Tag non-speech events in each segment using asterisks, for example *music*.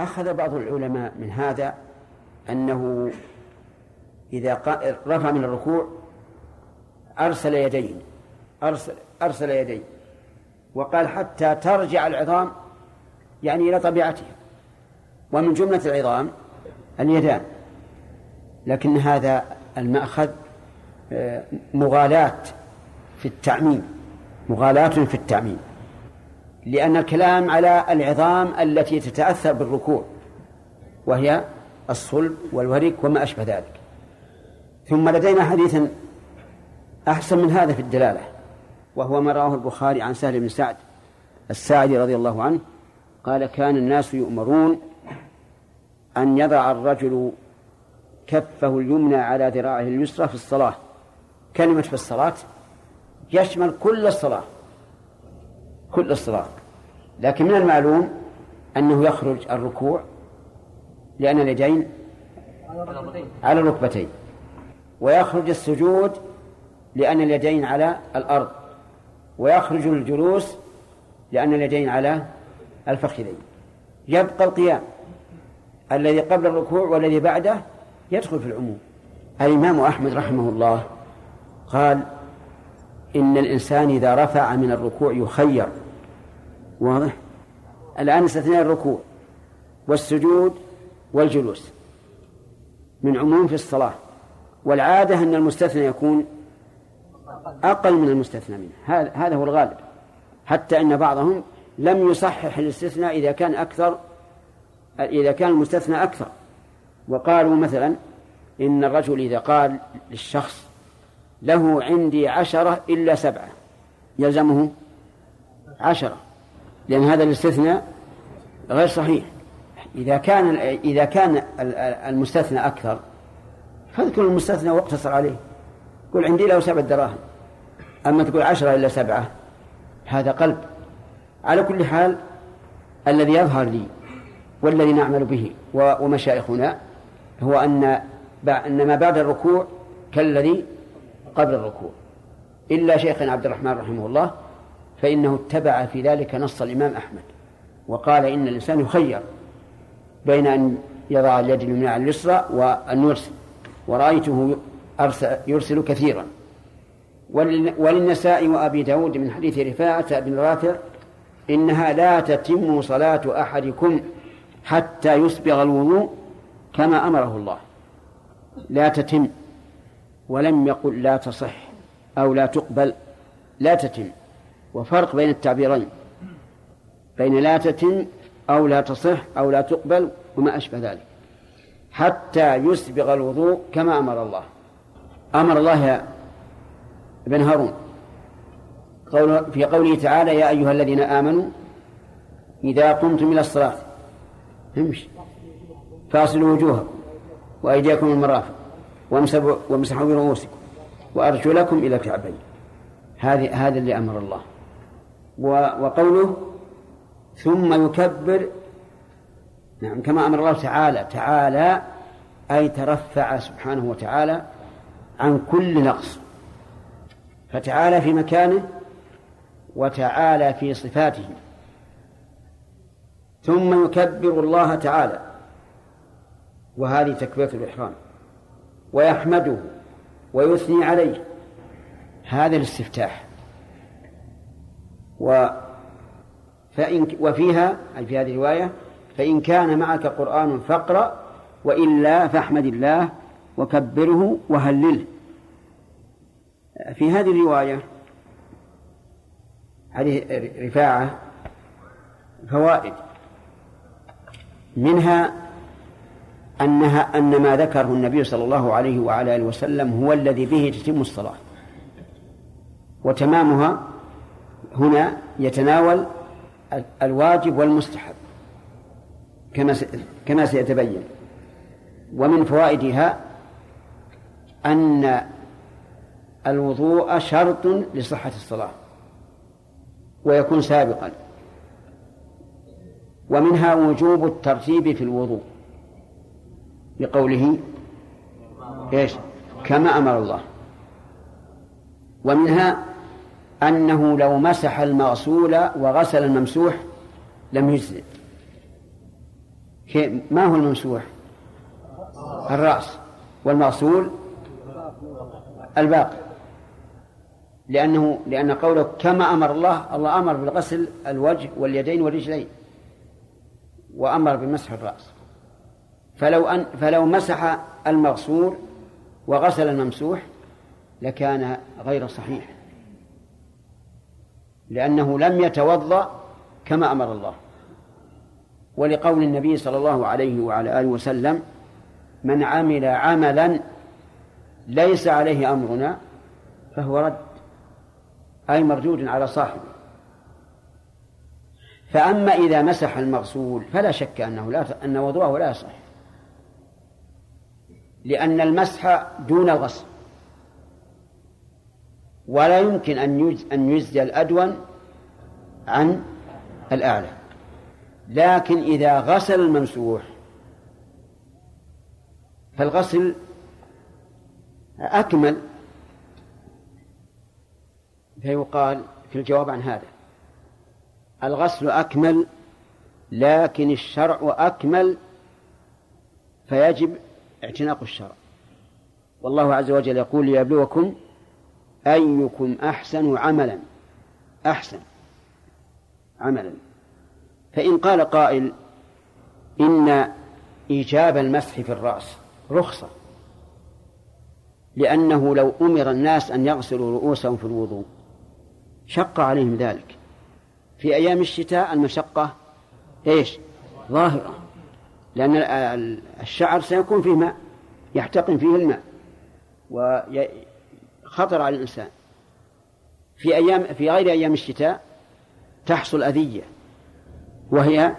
أخذ بعض العلماء من هذا أنه إذا رفع من الركوع أرسل يدين أرسل, أرسل يدين وقال حتى ترجع العظام يعني إلى طبيعتها ومن جملة العظام اليدان. لكن هذا المأخذ آه، مغالاة في التعميم مغالاة في التعميم. لأن الكلام على العظام التي تتأثر بالركوع وهي الصلب والورك وما أشبه ذلك. ثم لدينا حديث أحسن من هذا في الدلالة وهو ما رواه البخاري عن سهل بن سعد الساعدي رضي الله عنه قال كان الناس يؤمرون أن يضع الرجل كفه اليمنى على ذراعه اليسرى في الصلاة. كلمة في الصلاة يشمل كل الصلاة كل الصلاة لكن من المعلوم أنه يخرج الركوع لأن اليدين على الركبتين ويخرج السجود لأن اليدين على الأرض ويخرج الجلوس لأن اليدين على الفخذين. يبقى القيام الذي قبل الركوع والذي بعده يدخل في العموم. الإمام أحمد رحمه الله قال إن الإنسان إذا رفع من الركوع يخير. الآن استثناء الركوع والسجود والجلوس من عموم في الصلاة والعادة أن المستثنى يكون أقل من المستثنى منه. هذا هو الغالب. حتى أن بعضهم لم يصحح الاستثناء إذا كان أكثر إذا كان المستثنى أكثر. وقالوا مثلا إن الرجل إذا قال للشخص له عندي عشرة إلا سبعة يلزمه عشرة. لأن هذا الاستثناء غير صحيح. إذا كان إذا كان المستثنى أكثر فاذكر المستثنى واقتصر عليه. قل عندي له سبعة دراهم. أما تقول عشرة إلا سبعة هذا قلب. على كل حال الذي يظهر لي والذي نعمل به ومشايخنا هو أن أن ما بعد الركوع كالذي قبل الركوع. إلا شيخنا عبد الرحمن رحمه الله فإنه اتبع في ذلك نص الإمام أحمد وقال إن الإنسان يخير بين أن يضع اليد اليمنى على اليسرى وأن يرسل ورأيته يرسل كثيرا. وللنساء وأبي داود من حديث رفاعة بن رافع إنها لا تتم صلاة أحدكم حتى يسبغ الوضوء كما أمره الله. لا تتم ولم يقل لا تصح أو لا تقبل لا تتم. وفرق بين التعبيرين. بين لا تتم أو لا تصح أو لا تقبل وما أشبه ذلك. حتى يسبغ الوضوء كما أمر الله. أمر الله يا ابن هارون. في قوله تعالى يا أيها الذين آمنوا إذا قمتم إلى الصلاة فاصلوا وجوهكم وأيديكم المرافق وامسحوا برؤوسكم وأرجلكم إلى الكعبين. هذه هذا اللي أمر الله. وقوله ثم يكبر نعم كما أمر الله تعالى تعالى أي ترفع سبحانه وتعالى عن كل نقص. فتعالى في مكانه وتعالى في صفاته. ثم يكبر الله تعالى. وهذه تكبيرة الإحرام. ويحمده ويثني عليه. هذا الاستفتاح. و فإن وفيها أي في هذه الرواية فإن كان معك قرآن فاقرأ وإلا فاحمد الله وكبره وهلله. في هذه الرواية هذه رفاعة فوائد. منها أنها أن ما ذكره النبي صلى الله عليه وعلى آله وسلم هو الذي به تتم الصلاة. وتمامها هنا يتناول الواجب والمستحب كما كما سيتبين. ومن فوائدها أن الوضوء شرط لصحة الصلاة ويكون سابقا. ومنها وجوب الترتيب في الوضوء بقوله إيش؟ كما أمر الله. ومنها أنه لو مسح المغسول وغسل الممسوح لم يجزئ. ما هو الممسوح؟ الرأس. والمغسول؟ الباقي. لأنه لأن قوله كما أمر الله الله أمر بالغسل الوجه واليدين والرجلين وأمر بمسح الرأس. فلو أن فلو مسح المغسول وغسل الممسوح لكان غير صحيح. لأنه لم يتوضأ كما أمر الله. ولقول النبي صلى الله عليه وعلى آله وسلم من عمل عملا ليس عليه أمرنا فهو رد. أي مردود على صاحبه. فأما إذا مسح المغسول فلا شك أنه لا أن وضوءه لا يصح. لأن المسح دون الغسل. ولا يمكن أن أن يجزي الأدون عن الأعلى. لكن إذا غسل الممسوح فالغسل أكمل. فيقال في الجواب عن هذا الغسل أكمل لكن الشرع أكمل فيجب اعتناق الشرع. والله عز وجل يقول ليبلوكم أيكم أحسن عملا؟ أحسن عملا. فإن قال قائل إن إيجاب المسح في الرأس رخصة لأنه لو أمر الناس أن يغسلوا رؤوسهم في الوضوء شق عليهم ذلك. في أيام الشتاء المشقة إيش؟ ظاهرة لأن الشعر سيكون فيه ماء يحتقن فيه الماء وخطر على الإنسان. في أيام في غير أيام الشتاء تحصل أذية وهي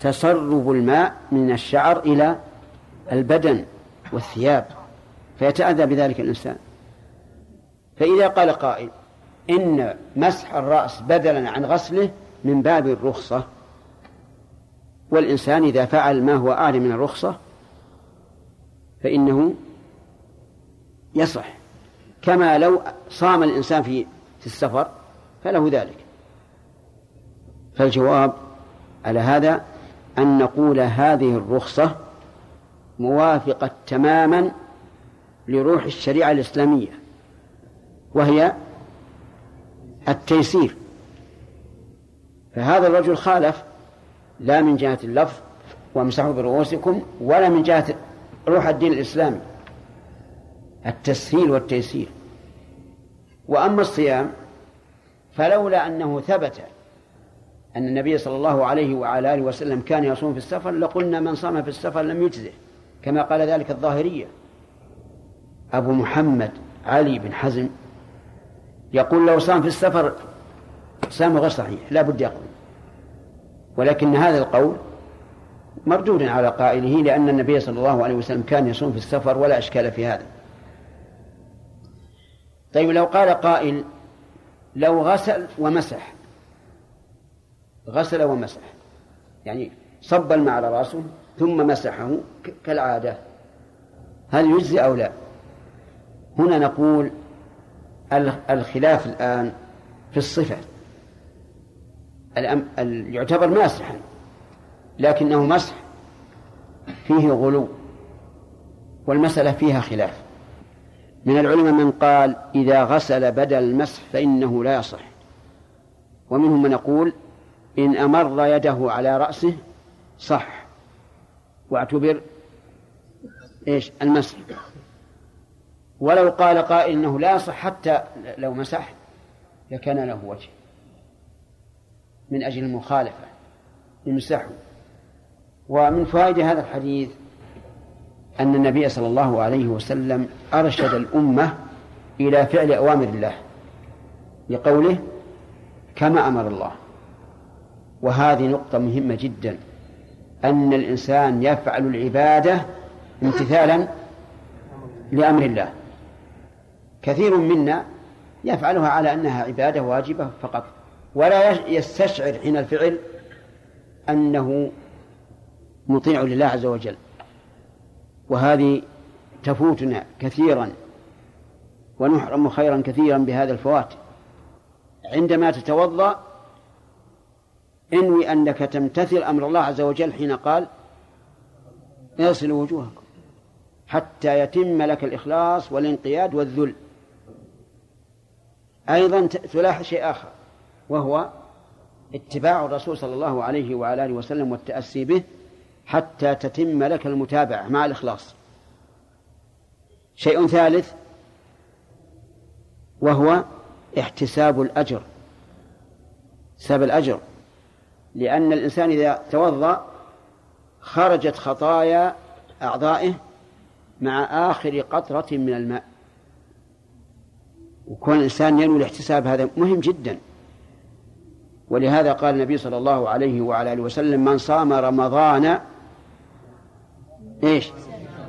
تسرب الماء من الشعر إلى البدن والثياب فيتأذى بذلك الإنسان. فإذا قال قائل إن مسح الرأس بدلا عن غسله من باب الرخصة والإنسان إذا فعل ما هو أعلى من الرخصة فإنه يصح. كما لو صام الإنسان في السفر فله ذلك. فالجواب على هذا أن نقول هذه الرخصة موافقة تماما لروح الشريعة الإسلامية وهي التيسير. فهذا الرجل خالف لا من جهة اللفظ وامسحوا برؤوسكم ولا من جهة روح الدين الإسلامي. التسهيل والتيسير. وأما الصيام فلولا أنه ثبت أن النبي صلى الله عليه وعلى آله وسلم كان يصوم في السفر لقلنا من صام في السفر لم يجزه كما قال ذلك الظاهرية. أبو محمد علي بن حزم يقول لو صام في السفر صام غير صحيح لا بد يقول ولكن هذا القول مردود على قائله لأن النبي صلى الله عليه وسلم كان يصوم في السفر ولا إشكال في هذا. طيب لو قال قائل لو غسل ومسح غسل ومسح يعني صب الماء على رأسه ثم مسحه كالعادة هل يجزي أو لا؟ هنا نقول الخلاف الآن في الصفة يعتبر ماسحا لكنه مسح فيه غلو والمسألة فيها خلاف. من العلماء من قال إذا غسل بدل المسح فإنه لا يصح. ومنهم من يقول إن أمر يده على رأسه صح. واعتبر إيش؟ المسح. ولو قال قائل إنه لا يصح حتى لو مسح لكان له وجه. من أجل المخالفة يمسحه ومن فوائد هذا الحديث أن النبي صلى الله عليه وسلم أرشد الأمة إلى فعل أوامر الله لقوله كما أمر الله. وهذه نقطة مهمة جدا أن الإنسان يفعل العبادة امتثالا لأمر الله. كثير منا يفعلها على أنها عبادة واجبة فقط ولا يستشعر حين الفعل أنه مطيع لله عز وجل. وهذه تفوتنا كثيرا ونحرم خيرا كثيرا بهذا الفوات. عندما تتوضأ انوي أنك تمتثل أمر الله عز وجل حين قال اغسلوا وجوهكم حتى يتم لك الإخلاص والانقياد والذل. أيضا تلاحظ شيء آخر وهو اتباع الرسول صلى الله عليه وعلى آله وسلم والتأسي به حتى تتم لك المتابعة مع الإخلاص. شيء ثالث وهو احتساب الأجر. حساب الأجر. لأن الإنسان إذا توضأ خرجت خطايا أعضائه مع آخر قطرة من الماء. وكون الإنسان ينوي الاحتساب هذا مهم جدا. ولهذا قال النبي صلى الله عليه وعلى آله وسلم من صام رمضان إيش؟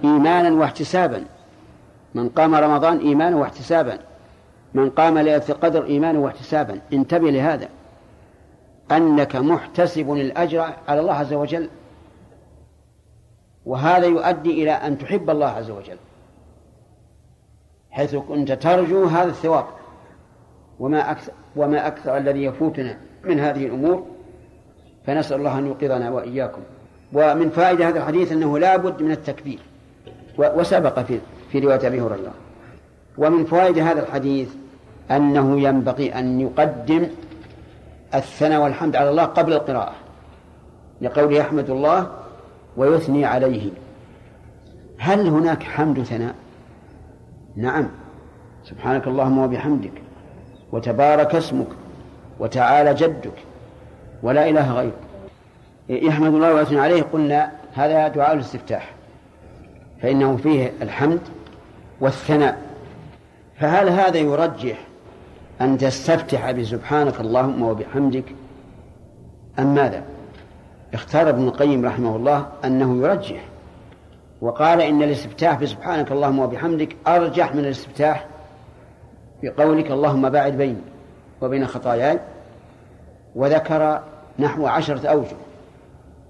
إيمانا واحتسابا. من قام رمضان إيمانا واحتسابا. من قام ليلة القدر إيمانا واحتسابا. انتبه لهذا. أنك محتسب الأجر على الله عز وجل. وهذا يؤدي إلى أن تحب الله عز وجل. حيث كنت ترجو هذا الثواب. وما أكثر وما أكثر الذي يفوتنا من هذه الأمور. فنسأل الله أن يوقظنا وإياكم. ومن فائدة هذا الحديث أنه لا بد من التكبير. وسبق في في رواية أبي هريرة. ومن فوائد هذا الحديث أنه ينبغي أن يقدم الثناء والحمد على الله قبل القراءة لقوله يحمد الله ويثني عليه. هل هناك حمد ثناء؟ نعم. سبحانك اللهم وبحمدك وتبارك اسمك وتعالى جدك ولا إله غيرك. يحمد الله ويثني عليه. قلنا هذا دعاء الاستفتاح فإنه فيه الحمد والثناء. فهل هذا يرجح أن تستفتح بسبحانك اللهم وبحمدك؟ أم ماذا؟ اختار ابن القيم رحمه الله أنه يرجح وقال إن الاستفتاح بسبحانك اللهم وبحمدك أرجح من الاستفتاح بقولك اللهم باعد بيني وبين خطاياي وذكر نحو عشرة أوجه.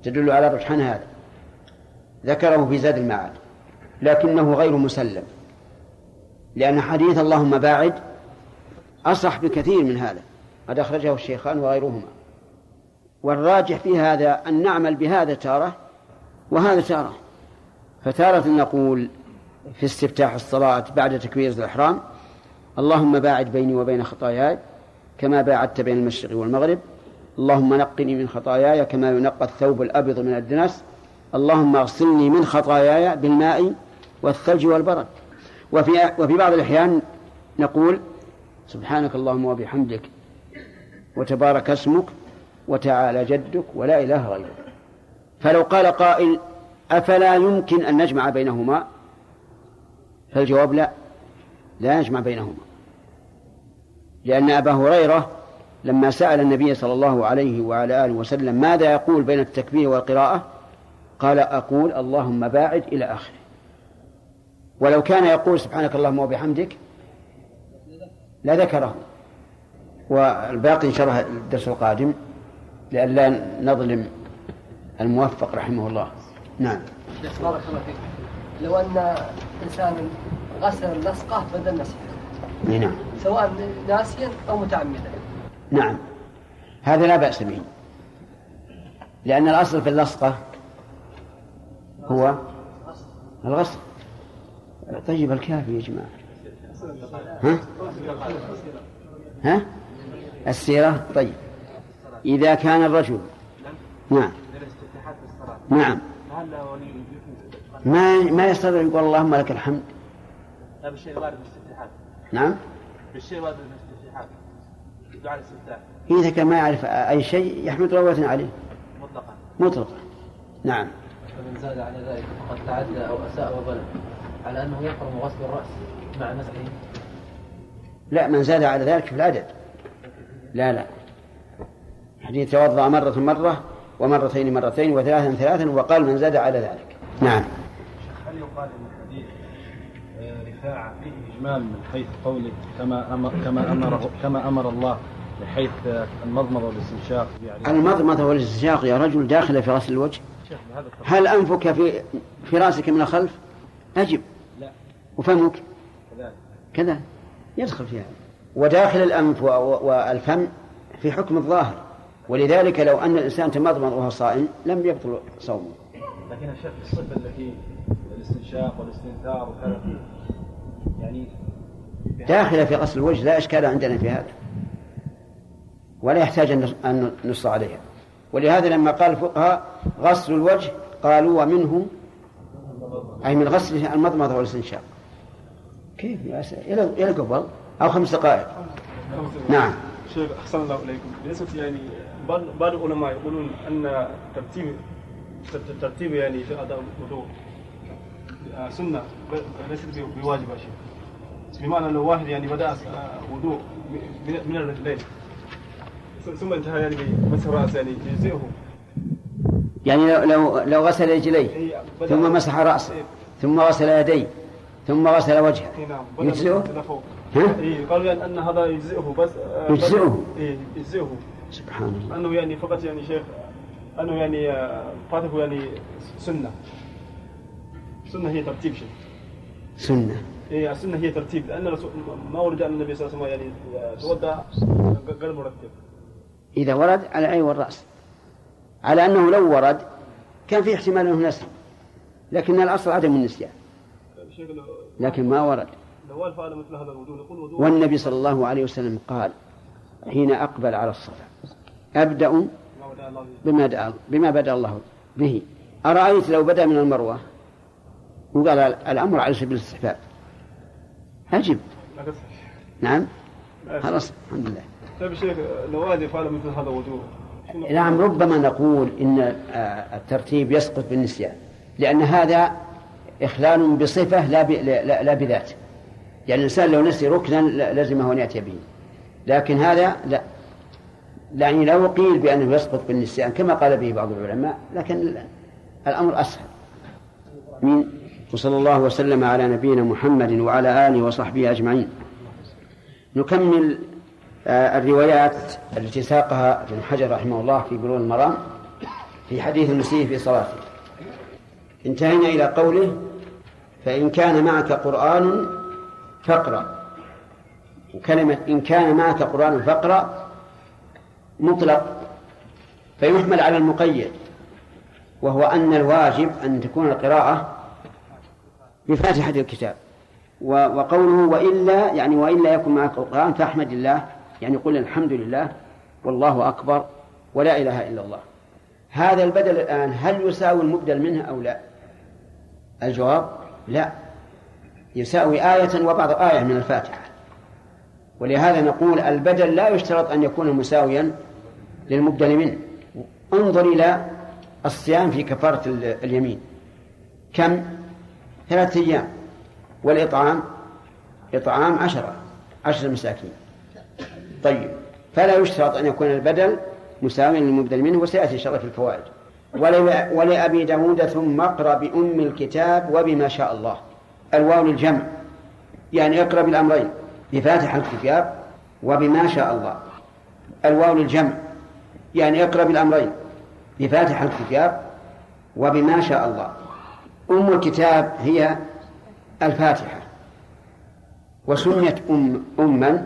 تدل على رجحان هذا. ذكره في زاد المعاد. لكنه غير مسلم. لأن حديث اللهم باعد أصح بكثير من هذا. قد أخرجه الشيخان وغيرهما. والراجح في هذا أن نعمل بهذا تارة وهذا تارة. فتارة نقول في استفتاح الصلاة بعد تكبيرة الإحرام اللهم باعد بيني وبين خطاياي كما باعدت بين المشرق والمغرب اللهم نقني من خطاياي كما ينقى الثوب الأبيض من الدنس. اللهم اغسلني من خطاياي بالماء والثلج والبرد. وفي وفي بعض الأحيان نقول سبحانك اللهم وبحمدك وتبارك اسمك وتعالى جدك ولا إله غيرك. فلو قال قائل أفلا يمكن أن نجمع بينهما؟ فالجواب لا. لا نجمع بينهما. لأن أبا هريرة لما سأل النبي صلى الله عليه وعلى آله وسلم ماذا يقول بين التكبير والقراءة؟ قال أقول اللهم باعد إلى آخره. ولو كان يقول سبحانك اللهم وبحمدك لذكره والباقي إن شاء الله الدرس القادم لئلا نظلم الموفق رحمه الله. نعم. بارك الله فيك. لو أن إنسان غسل اللصقة بدل مسح نعم. سواء ناسيا أو متعمدا. نعم. هذا لا بأس به. لأن الأصل في اللصقة هو الغسل. طيب الكافي يا جماعة. ها؟ ها؟ السيرة؟ طيب. إذا كان الرجل نعم. نعم. ما ما يستطيع يقول اللهم لك الحمد؟ لا بالشيء نعم. بالشيء بالاستفتاحات دعاء الاستفتاح إذا كان ما يعرف أي شيء يحمد ويثني عليه. مطلقا. مطلقا. نعم. فمن زاد على ذلك فقد تعدى أو أساء وظلم على أنه يحرم غسل الرأس مع مسحه. لا من زاد على ذلك في العدد. لا لا. حديث توضأ مرة مرة ومرتين مرتين وثلاثا ثلاثا وقال من زاد على ذلك. نعم. هل يقال أن حديث آه، رفاعة فيه اجمال من حيث قوله كما أمر كما أمر كما أمر الله بحيث آه، المضمضة والاستنشاق يعني المضمضة والاستنشاق يا رجل داخلة في رأس الوجه؟ هل أنفك في في رأسك من الخلف؟ أجب. لا. وفمك؟ كذلك. كذا. يدخل فيها. وداخل الأنف والفم في حكم الظاهر. ولذلك لو أن الإنسان تمضمض وهو صائم لم يبطل صومه. لكن الشيخ الصفة التي الاستنشاق والاستنثار وكذا يعني داخلة في غسل الوجه لا إشكال عندنا في هذا. ولا يحتاج أن نص عليها. ولهذا لما قال الفقهاء غسل الوجه قالوا ومنه أي من غسل المضمضة والاستنشاق. كيف؟ يا إلى إلى قبل أو خمس دقائق. نعم. شيخ أحسن الله إليكم. بالنسبة يعني بعض بعض العلماء يقولون أن ترتيب ترتيب يعني في أداء الوضوء آه، سنة ليست بواجب شيء بمعنى لو واحد يعني بدأ وضوء من الرجلين. ثم انتهى يعني بمسح رأسه يعني يجزئه. يعني لو لو, لو غسل رجليه ثم مسح رأسه ثم غسل يديه ثم غسل وجهه. نعم يجزئه؟ إيه قالوا يعني أن هذا يجزئه بس يجزئه؟ إيه يجزئه. سبحان الله. أنه يعني فقط يعني شيخ أنه يعني آه، فاته يعني سنة. سنة هي ترتيب شيء سنة. إيه السنة هي ترتيب. لأن الرسول ما ورد أن النبي صلى الله عليه وسلم يعني تودع غير مرتب إذا ورد على العين والرأس. على أنه لو ورد كان في احتمال أنه نسي لكن الأصل عدم النسيان. لكن ما ورد. والنبي صلى الله عليه وسلم قال حين أقبل على الصلاة أبدأ. بما دعا بما بدأ الله به. أرأيت لو بدأ من المروة؟ وقال الأمر على سبيل الاستحباب. أجب. نعم. خلاص الحمد لله. طيب شيخ لو واحد فعل مثل هذا الوضوء شنو- نعم ربما نقول إن آه، الترتيب يسقط بالنسيان لأن هذا إخلال بصفة لا. لا, بذات. يعني الإنسان لو نسي ركنا لزمه أن يأتي به. لكن هذا لا. يعني لو قيل بأنه يسقط بالنسيان كما قال به بعض العلماء لكن الأمر أسهل. مين وصلى الله وسلم على نبينا محمد وعلى آله وصحبه أجمعين. نكمل آه، الروايات التي ساقها ابن حجر رحمه الله في بلوغ المرام في حديث المسيء في صلاته. انتهينا إلى قوله فإن كان معك قرآن فاقرأ. وكلمة إن كان معك قرآن فاقرأ مطلق فيحمل على المقيد وهو أن الواجب أن تكون القراءة بفاتحة الكتاب. وقوله وإلا يعني وإلا يكن معك القرآن فأحمد الله يعني قل الحمد لله والله أكبر ولا إله إلا الله. هذا البدل الآن هل يساوي المبدل منه أو لا؟ الجواب لا. يساوي آية وبعض آية من الفاتحة. ولهذا نقول البدل لا يشترط أن يكون مساويا للمبدل منه. انظر إلى الصيام في كفارة ال- اليمين. كم؟ ثلاثة أيام. والإطعام إطعام عشرة عشرة مساكين. طيب فلا يشترط أن يكون البدل مساويا للمبدل منه وسيأتي إن شاء الله في الفوائد. ول- ولأبي داود ثم اقرأ بأم الكتاب وبما شاء الله. الواو للجمع. يعني اقرأ بالأمرين. بفاتحة الكتاب وبما شاء الله. الواو للجمع. يعني اقرأ بالأمرين. بفاتحة الكتاب وبما شاء الله. أم الكتاب هي الفاتحة وسميت أم أما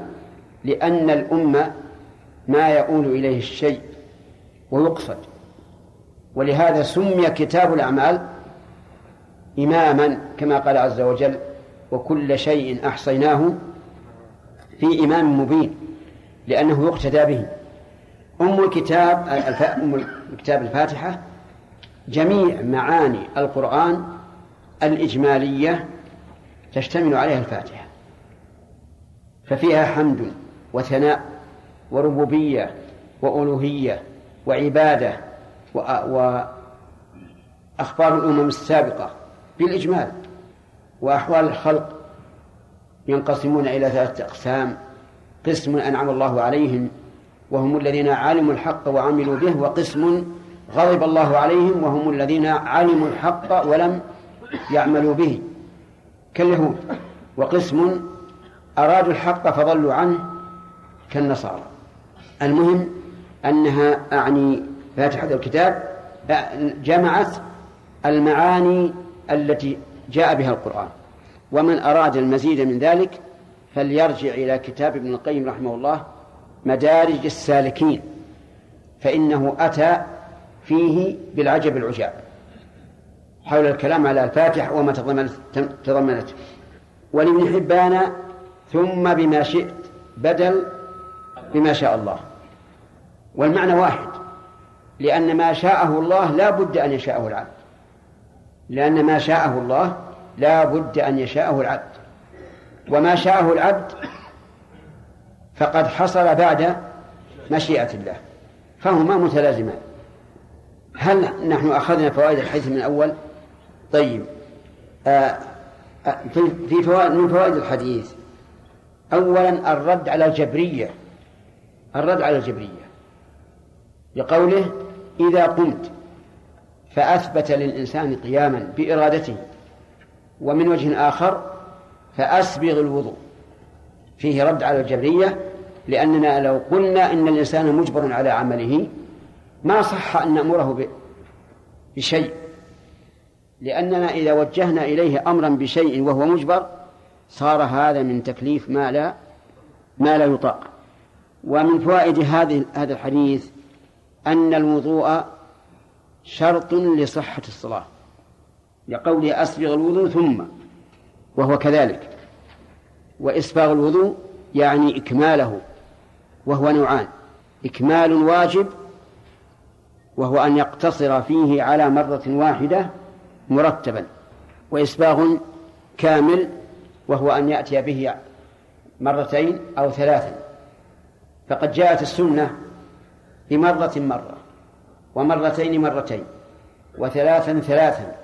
لأن الأم ما يؤول إليه الشيء ويقصد ولهذا سمي كتاب الأعمال إماما كما قال عز وجل وكل شيء أحصيناه في إمام مبين لأنه يقتدى به أم الكتاب. أم الكتاب الفاتحة جميع معاني القرآن الإجمالية تشتمل عليها الفاتحة ففيها حمد وثناء وربوبية وألوهية وعبادة. وأخبار الأمم السابقة بالإجمال وأحوال الخلق ينقسمون إلى ثلاثة أقسام قسم أنعم الله عليهم وهم الذين علموا الحق وعملوا به وقسم غضب الله عليهم وهم الذين علموا الحق ولم يعملوا به كاليهود وقسم أرادوا الحق فضلوا عنه كالنصارى. المهم أنها أعني فاتحة الكتاب جمعت المعاني التي جاء بها القرآن. ومن أراد المزيد من ذلك فليرجع إلى كتاب ابن القيم رحمه الله مدارج السالكين فإنه أتى فيه بالعجب العجاب. حول الكلام على الفاتح وما تضمنته ولابن حبان ثم بما شئت بدل بما شاء الله. والمعنى واحد. لأن ما شاءه الله لا بد أن يشاءه العبد. لأن ما شاءه الله لا بد أن يشاءه العبد. وما شاءه العبد فقد حصل بعد مشيئة الله. فهما متلازمان. هل نحن أخذنا فوائد الحديث من الأول؟ طيب. آه في فوائد من فوائد الحديث. أولا الرد على الجبرية. الرد على الجبرية. لقوله إذا قمت فأثبت للإنسان قياما بإرادته ومن وجه آخر فأسبغ الوضوء. فيه رد على الجبرية لأننا لو قلنا إن الإنسان مجبر على عمله ما صح أن نأمره بشيء. لأننا إذا وجهنا إليه أمرا بشيء وهو مجبر صار هذا من تكليف ما لا ما لا يطاق. ومن فوائد هذه هذا الحديث أن الوضوء شرط لصحة الصلاة. لقوله أسبغ الوضوء ثم وهو كذلك. وإسباغ الوضوء يعني إكماله وهو نوعان. إكمال واجب وهو أن يقتصر فيه على مرة واحدة مرتبا وإسباغ كامل وهو أن يأتي به مرتين أو ثلاثا. فقد جاءت السنة بمرة مرة ومرتين مرتين وثلاثا ثلاثا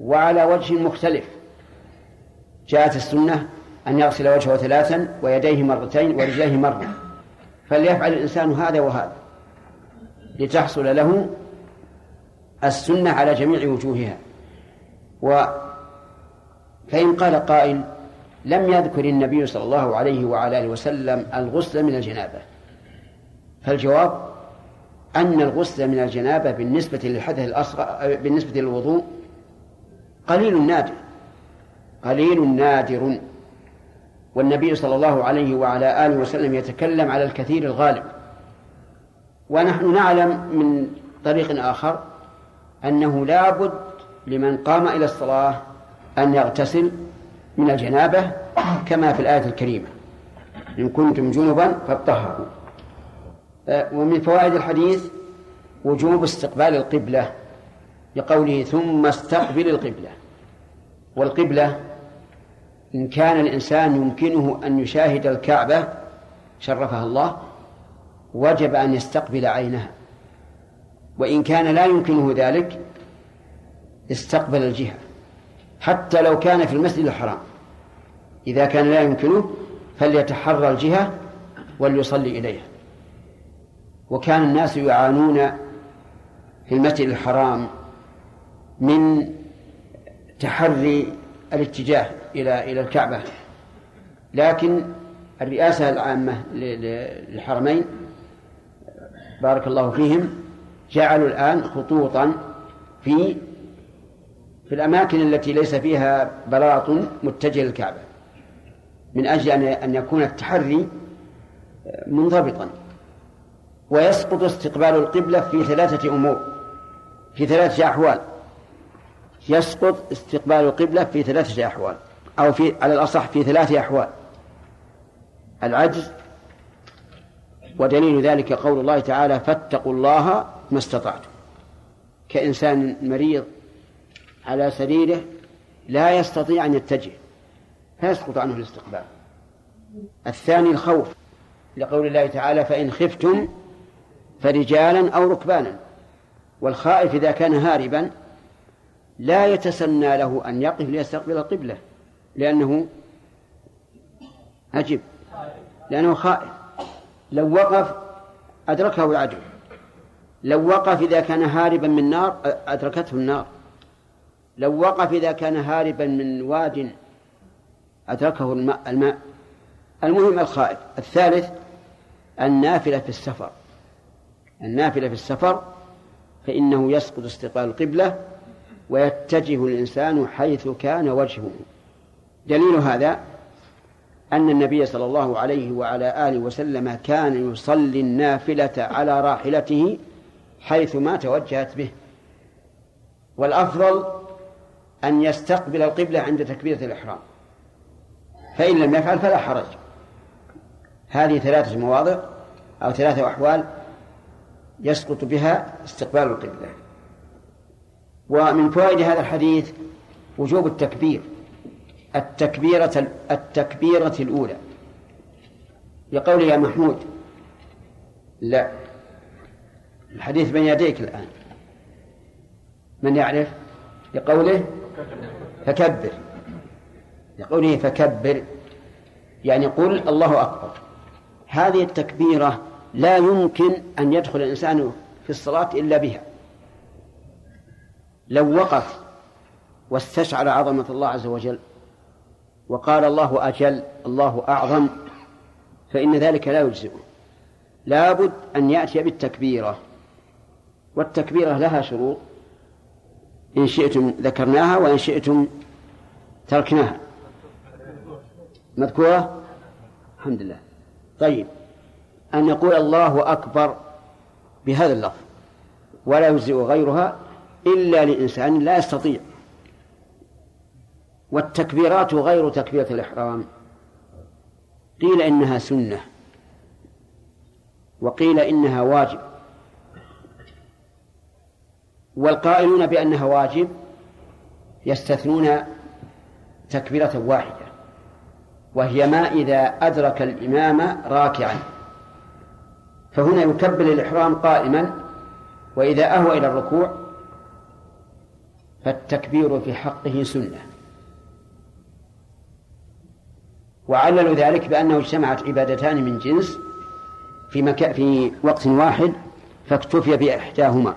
وعلى وجه مختلف. جاءت السنة أن يغسل وجهه ثلاثا ويديه مرتين ورجليه مرة. فليفعل الإنسان هذا وهذا لتحصل له السنة على جميع وجوهها. و فإن قال قائل لم يذكر النبي صلى الله عليه وعلى آله وسلم الغسل من الجنابة. فالجواب أن الغسل من الجنابة بالنسبة للحدث الأصغر بالنسبة للوضوء قليل نادر قليل نادر. والنبي صلى الله عليه وعلى آله وسلم يتكلم على الكثير الغالب. ونحن نعلم من طريق آخر أنه لا بد لمن قام إلى الصلاة أن يغتسل من الجنابة كما في الآية الكريمة. إن كنتم جنبا فاطهروا. أه، ومن فوائد الحديث وجوب استقبال القبلة لقوله ثم استقبل القبلة. والقبلة إن كان الإنسان يمكنه أن يشاهد الكعبة شرفها الله وجب أن يستقبل عينها. وإن كان لا يمكنه ذلك استقبل الجهة حتى لو كان في المسجد الحرام. إذا كان لا يمكنه فليتحرى الجهة وليصلي إليها. وكان الناس يعانون في المسجد الحرام من تحري الاتجاه إلى إلى الكعبة. لكن الرئاسة العامة للحرمين بارك الله فيهم جعلوا الآن خطوطا في في الأماكن التي ليس فيها بلاط متجه للكعبة من أجل أن يكون التحري منضبطا ويسقط استقبال القبلة في ثلاثة أمور في ثلاثة أحوال. يسقط استقبال القبلة في ثلاثة أحوال أو في على الأصح في ثلاثة أحوال. العجز ودليل ذلك قول الله تعالى فاتقوا الله ما استطعتم. كإنسان مريض على سريره لا يستطيع أن يتجه فيسقط عنه الاستقبال. الثاني الخوف لقول الله تعالى فإن خفتم فرجالا أو ركبانا. والخائف إذا كان هاربا لا يتسنى له أن يقف ليستقبل القبلة لأنه أجب لأنه خائف. لو وقف أدركه العدو لو وقف إذا كان هاربا من نار أدركته النار. لو وقف إذا كان هاربا من واد أدركه الماء, الماء المهم الخائف. الثالث النافلة في السفر. النافلة في السفر فإنه يسقط استقبال القبلة ويتجه الإنسان حيث كان وجهه. دليل هذا أن النبي صلى الله عليه وعلى آله وسلم كان يصلي النافلة على راحلته حيث ما توجهت به. والأفضل أن يستقبل القبلة عند تكبيرة الإحرام. فإن لم يفعل فلا حرج. هذه ثلاثة مواضع أو ثلاثة أحوال يسقط بها استقبال القبلة. ومن فوائد هذا الحديث وجوب التكبير التكبيرة التكبيرة الأولى. لقول يا محمود لا. الحديث بين يديك الآن. من يعرف؟ لقوله فكبر. لقوله فكبر يعني قل الله أكبر. هذه التكبيرة لا يمكن أن يدخل الإنسان في الصلاة إلا بها. لو وقف واستشعر عظمة الله عز وجل وقال الله أجل الله أعظم فإن ذلك لا يجزئه. لابد أن يأتي بالتكبيرة والتكبيرة لها شروط. إن شئتم ذكرناها وإن شئتم تركناها. مذكورة؟ الحمد لله. طيب. أن يقول الله أكبر بهذا اللفظ ولا يجزئ غيرها إلا لإنسان لا يستطيع. والتكبيرات غير تكبيرة الإحرام. قيل إنها سنة وقيل إنها واجب. والقائلون بأنها واجب يستثنون تكبيرة واحدة وهي ما إذا أدرك الإمام راكعا. فهنا يكبر الإحرام قائما وإذا أهوى إلى الركوع فالتكبير في حقه سنة. وعللوا ذلك بأنه اجتمعت عبادتان من جنس في مكان في وقت واحد فاكتفي بإحداهما.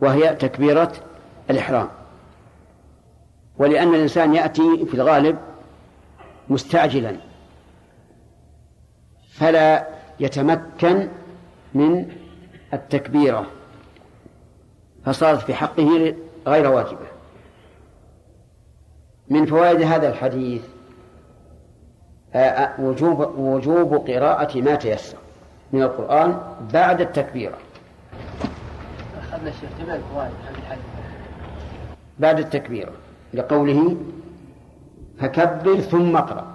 وهي تكبيرة الإحرام. ولأن الإنسان يأتي في الغالب مستعجلا فلا يتمكن من التكبيرة فصارت في حقه غير واجبة. من فوائد هذا الحديث وجوب وجوب قراءة ما تيسر من القرآن بعد التكبيرة. الشيخ جميع الفوائد هذه الحديث بعد التكبيرة لقوله فكبر ثم اقرأ.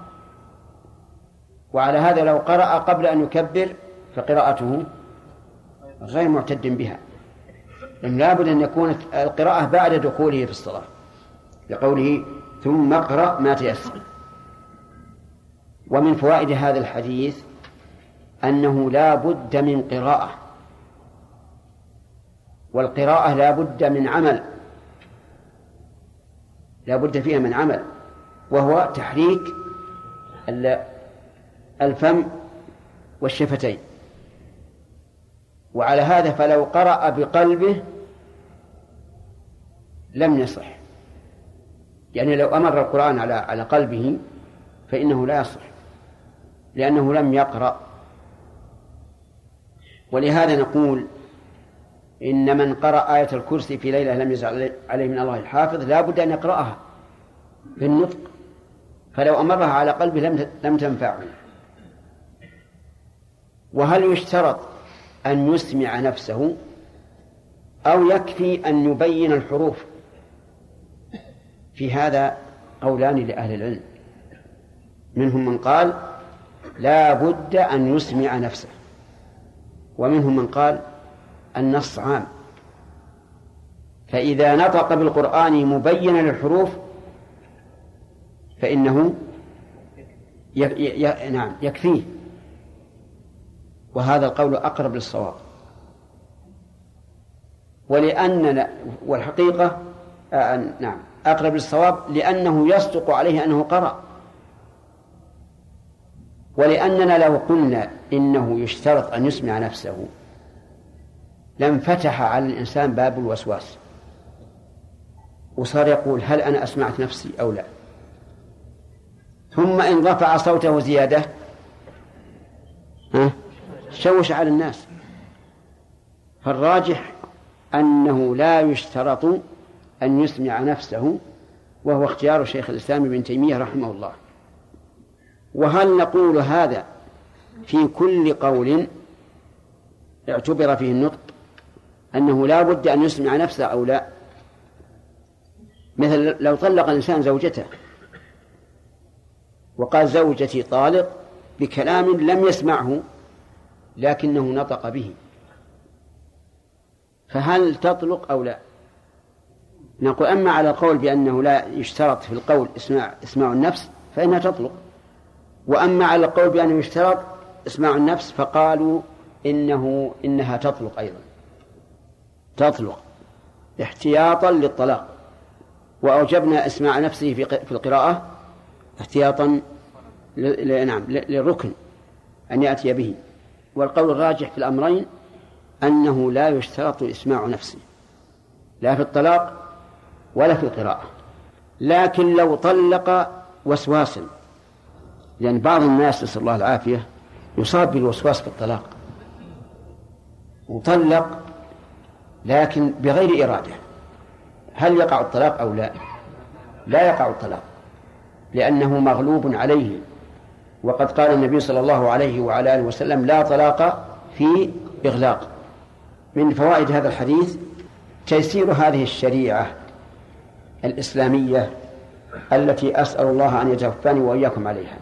وعلى هذا لو قرأ قبل أن يكبر فقراءته غير معتد بها. لأن لابد أن يكون القراءة بعد دخوله في الصلاة. لقوله ثم اقرأ ما تيسر. ومن فوائد هذا الحديث أنه لا بد من قراءة. والقراءة لا بد من عمل. لا بد فيها من عمل وهو تحريك الفم والشفتين. وعلى هذا فلو قرأ بقلبه لم يصح. يعني لو أمر القرآن على على قلبه فإنه لا يصح لأنه لم يقرأ. ولهذا نقول إن من قرأ آية الكرسي في ليلة لم يزل عليه من الله الحافظ لا بد أن يقرأها بالنطق فلو أمرها على قلبه لم لم تنفعه. وهل يشترط أن يسمع نفسه أو يكفي أن يبين الحروف؟ في هذا قولان لأهل العلم. منهم من قال لا بد أن يسمع نفسه. ومنهم من قال النص عام. فإذا نطق بالقرآن مبينا للحروف فإنه. نعم يكفيه. وهذا القول أقرب للصواب. ولأن والحقيقة آه نعم أقرب للصواب لأنه يصدق عليه أنه قرأ. ولأننا لو قلنا إنه يشترط أن يسمع نفسه لانفتح على الإنسان باب الوسواس. وصار يقول هل أنا أسمعت نفسي أو لا؟ ثم إن رفع صوته زيادة ها؟ شوش على الناس. فالراجح أنه لا يشترط أن يسمع نفسه وهو اختيار شيخ الإسلام ابن تيمية رحمه الله. وهل نقول هذا في كل قول اعتبر فيه النطق؟ أنه لا بد أن يسمع نفسه أو لا. مثل لو طلق الإنسان زوجته وقال زوجتي طالق بكلام لم يسمعه لكنه نطق به فهل تطلق أو لا؟ نقول أما على القول بأنه لا يشترط في القول اسماع إسماع النفس فإنها تطلق وأما على القول بأنه يشترط إسماع النفس فقالوا إنه إنها تطلق أيضا. تطلق احتياطا للطلاق. وأوجبنا إسماع نفسه في القراءة احتياطا نعم للركن أن يأتي به. والقول الراجح في الأمرين أنه لا يشترط إسماع نفسه لا في الطلاق ولا في القراءة. لكن لو طلق وسواسا لأن بعض الناس نسأل الله العافية يصاب بالوسواس في الطلاق. وطلق لكن بغير إرادة. هل يقع الطلاق أو لا؟ لا يقع الطلاق لأنه مغلوب عليه. وقد قال النبي صلى الله عليه وعلى آله وسلم لا طلاق في إغلاق. من فوائد هذا الحديث تيسير هذه الشريعة الإسلامية التي أسأل الله أن يتوفاني وإياكم عليها.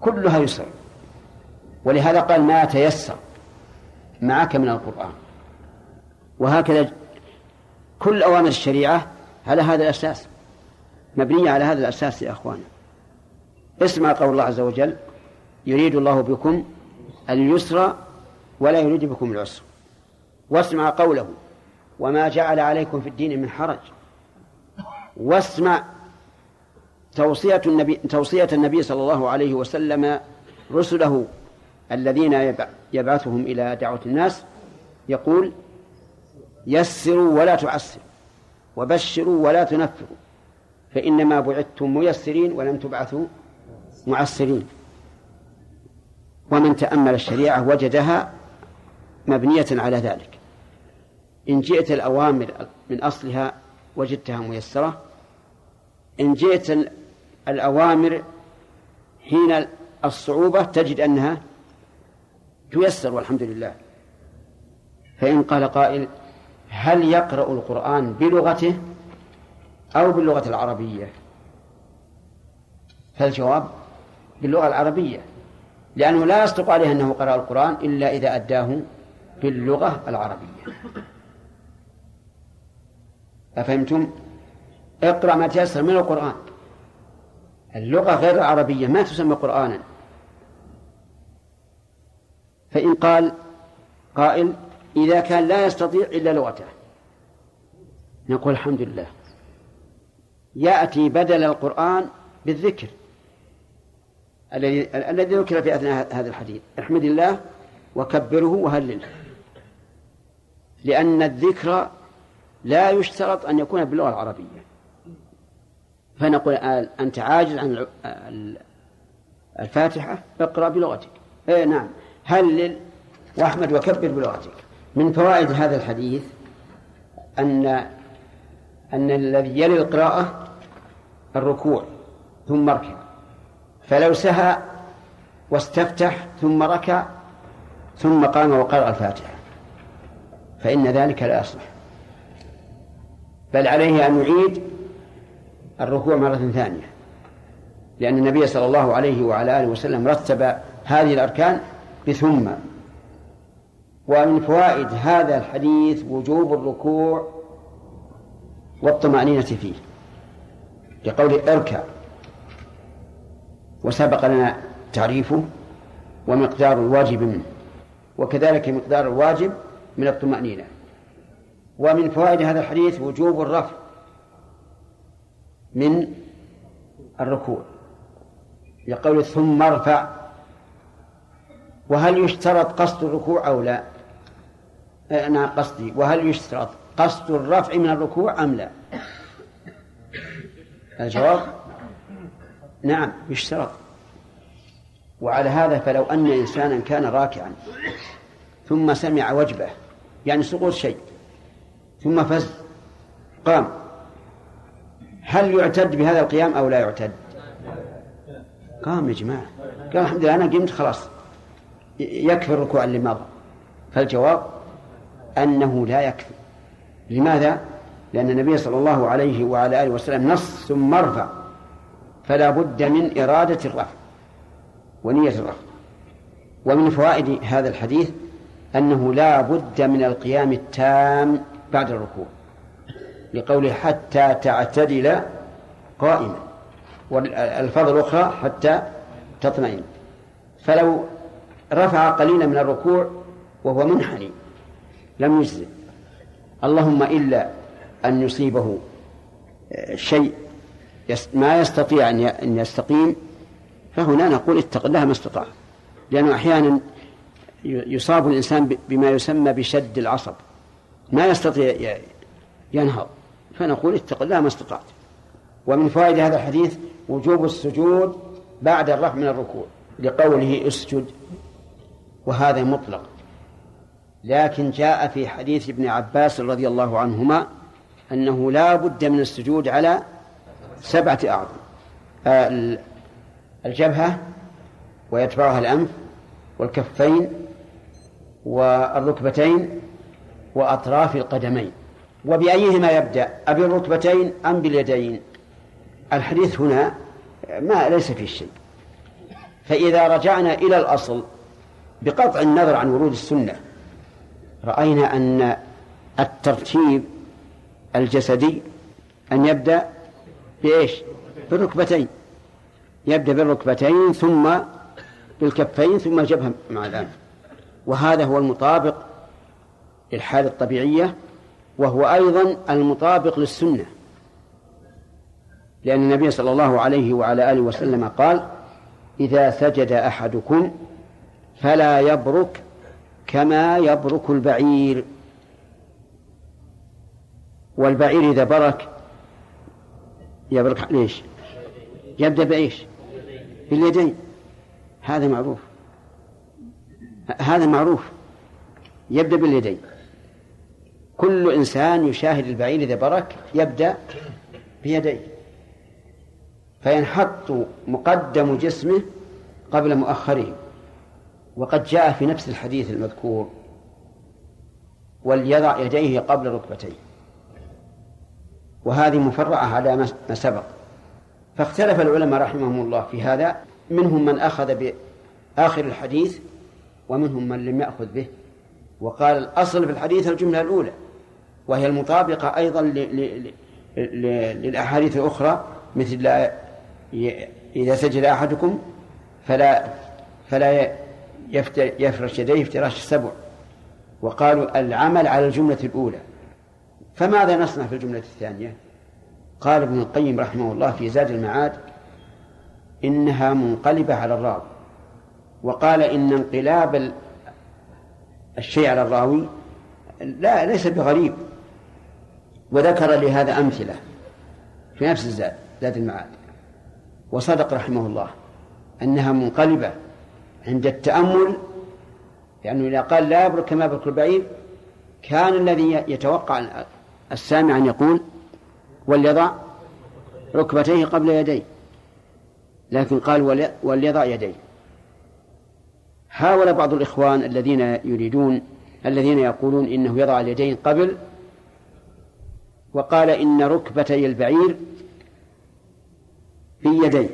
كلها يسر ولهذا قال ما تيسر معك من القرآن. وهكذا كل أوامر الشريعة على هذا الأساس مبنية على هذا الأساس يا أخوان. اسمع قول الله عز وجل يريد الله بكم اليسر ولا يريد بكم العسر. واسمع قوله وما جعل عليكم في الدين من حرج. واسمع توصية النبي توصية النبي صلى الله عليه وسلم رسله الذين يبعثهم إلى دعوة الناس يقول يسروا ولا تعسروا وبشروا ولا تنفروا فإنما بعثتم ميسرين ولم تبعثوا معسرين ومن تأمل الشريعة وجدها مبنية على ذلك إن جئت الأوامر من أصلها وجدتها ميسرة إن جئت الأوامر حين الصعوبة تجد أنها تيسر والحمد لله فإن قال قائل هل يقرأ القرآن بلغته أو باللغة العربية؟ فالجواب باللغة العربية لأنه لا يصدق عليه أنه قرأ القرآن إلا إذا أداه باللغة العربية. أفهمتم؟ اقرأ ما تيسر من القرآن. اللغة غير العربية ما تسمى قرآنا. فإن قال قائل إذا كان لا يستطيع إلا لغته نقول الحمد لله. يأتي بدل القرآن بالذكر الذي الذي ذكر في أثناء هذا الحديث. احمد الله وكبره وهلله. لأن الذكر لا يشترط أن يكون باللغة العربية. فنقول أنت عاجز عن الفاتحة اقرأ بلغتك. إيه نعم. هلل وأحمد وكبر بلغتك. من فوائد هذا الحديث أن أن الذي يلي القراءة الركوع ثم اركع. فلو سهى واستفتح ثم ركع ثم قام وقرأ الفاتحة فإن ذلك لا يصلح. بل عليه أن يعيد الركوع مرة ثانية لأن النبي صلى الله عليه وعلى آله وسلم رتب هذه الأركان بثم. ومن فوائد هذا الحديث وجوب الركوع والطمأنينة فيه. لقول أركع. وسبق لنا تعريفه ومقدار الواجب منه. وكذلك مقدار الواجب من الطمأنينة. ومن فوائد هذا الحديث وجوب الرفع من الركوع. لقول ثم ارفع. وهل يشترط قصد الركوع أو لا؟ أنا قصدي وهل يشترط قصد الرفع من الركوع أم لا؟ الجواب؟ نعم يشترط. وعلى هذا فلو أن إنسانا كان راكعا ثم سمع وجبة يعني سقوط شيء ثم فز قام هل يعتد بهذا القيام أو لا يعتد؟ قام يا جماعة. قال الحمد لله أنا قمت خلاص يكفي الركوع اللي مضى. فالجواب؟ أنه لا يكفي. لماذا؟ لأن النبي صلى الله عليه وعلى آله وسلم نص ثم ارفع. فلا بد من إرادة الرفع ونية الرفع. ومن فوائد هذا الحديث أنه لا بد من القيام التام بعد الركوع. لقوله حتى تعتدل قائما. والألفاظ الأخرى حتى تطمئن. فلو رفع قليلا من الركوع وهو منحني لم يجزئ اللهم إلا أن يصيبه شيء ما يستطيع أن يستقيم فهنا نقول اتق الله ما استطاع. لأنه أحيانا يصاب الإنسان بما يسمى بشد العصب. ما يستطيع ينهض. فنقول اتق الله ما استطعت. ومن فوائد هذا الحديث وجوب السجود بعد الرفع من الركوع لقوله اسجد وهذا مطلق. لكن جاء في حديث ابن عباس رضي الله عنهما أنه لا بد من السجود على سبعة أعظم. الجبهة ويتبعها الأنف والكفين والركبتين وأطراف القدمين. وبأيهما يبدأ؟ أبي الركبتين أم باليدين؟ الحديث هنا ما ليس فيه شيء. فإذا رجعنا إلى الأصل بقطع النظر عن ورود السنة رأينا أن الترتيب الجسدي أن يبدأ بإيش؟ بالركبتين. يبدأ بالركبتين ثم بالكفين ثم الجبهة مع الأنف وهذا هو المطابق للحالة الطبيعية وهو أيضا المطابق للسنة. لأن النبي صلى الله عليه وعلى آله وسلم قال إذا سجد أحدكم فلا يبرك كما يبرك البعير. والبعير إذا برك يبرك ليش يبدأ بإيش؟ باليدين. هذا معروف. هذا معروف. يبدأ باليدين. كل إنسان يشاهد البعير إذا برك يبدأ بيديه. فينحط مقدم جسمه قبل مؤخره. وقد جاء في نفس الحديث المذكور وليضع يديه قبل ركبتيه. وهذه مفرعة على ما سبق. فاختلف العلماء رحمهم الله في هذا. منهم من أخذ بآخر الحديث ومنهم من لم يأخذ به. وقال الأصل في الحديث الجملة الأولى وهي المطابقة أيضا للأحاديث الأخرى مثل لا إذا سجد أحدكم فلا فلا يفرش يديه افتراش السبع وقالوا العمل على الجملة الأولى. فماذا نصنع في الجملة الثانية؟ قال ابن القيم رحمه الله في زاد المعاد إنها منقلبة على الراوي. وقال إن انقلاب الشيء على الراوي لا ليس بغريب. وذكر لهذا أمثلة في نفس الزاد زاد المعاد. وصدق رحمه الله أنها منقلبة عند التأمل لأنه إذا قال لا يبرك كما يبرك البعير كان الذي يتوقع السامع أن يقول وليضع ركبتيه قبل يديه لكن قال وليضع يديه. حاول بعض الإخوان الذين يريدون الذين يقولون إنه يضع اليدين قبل وقال إن ركبتي البعير في يديه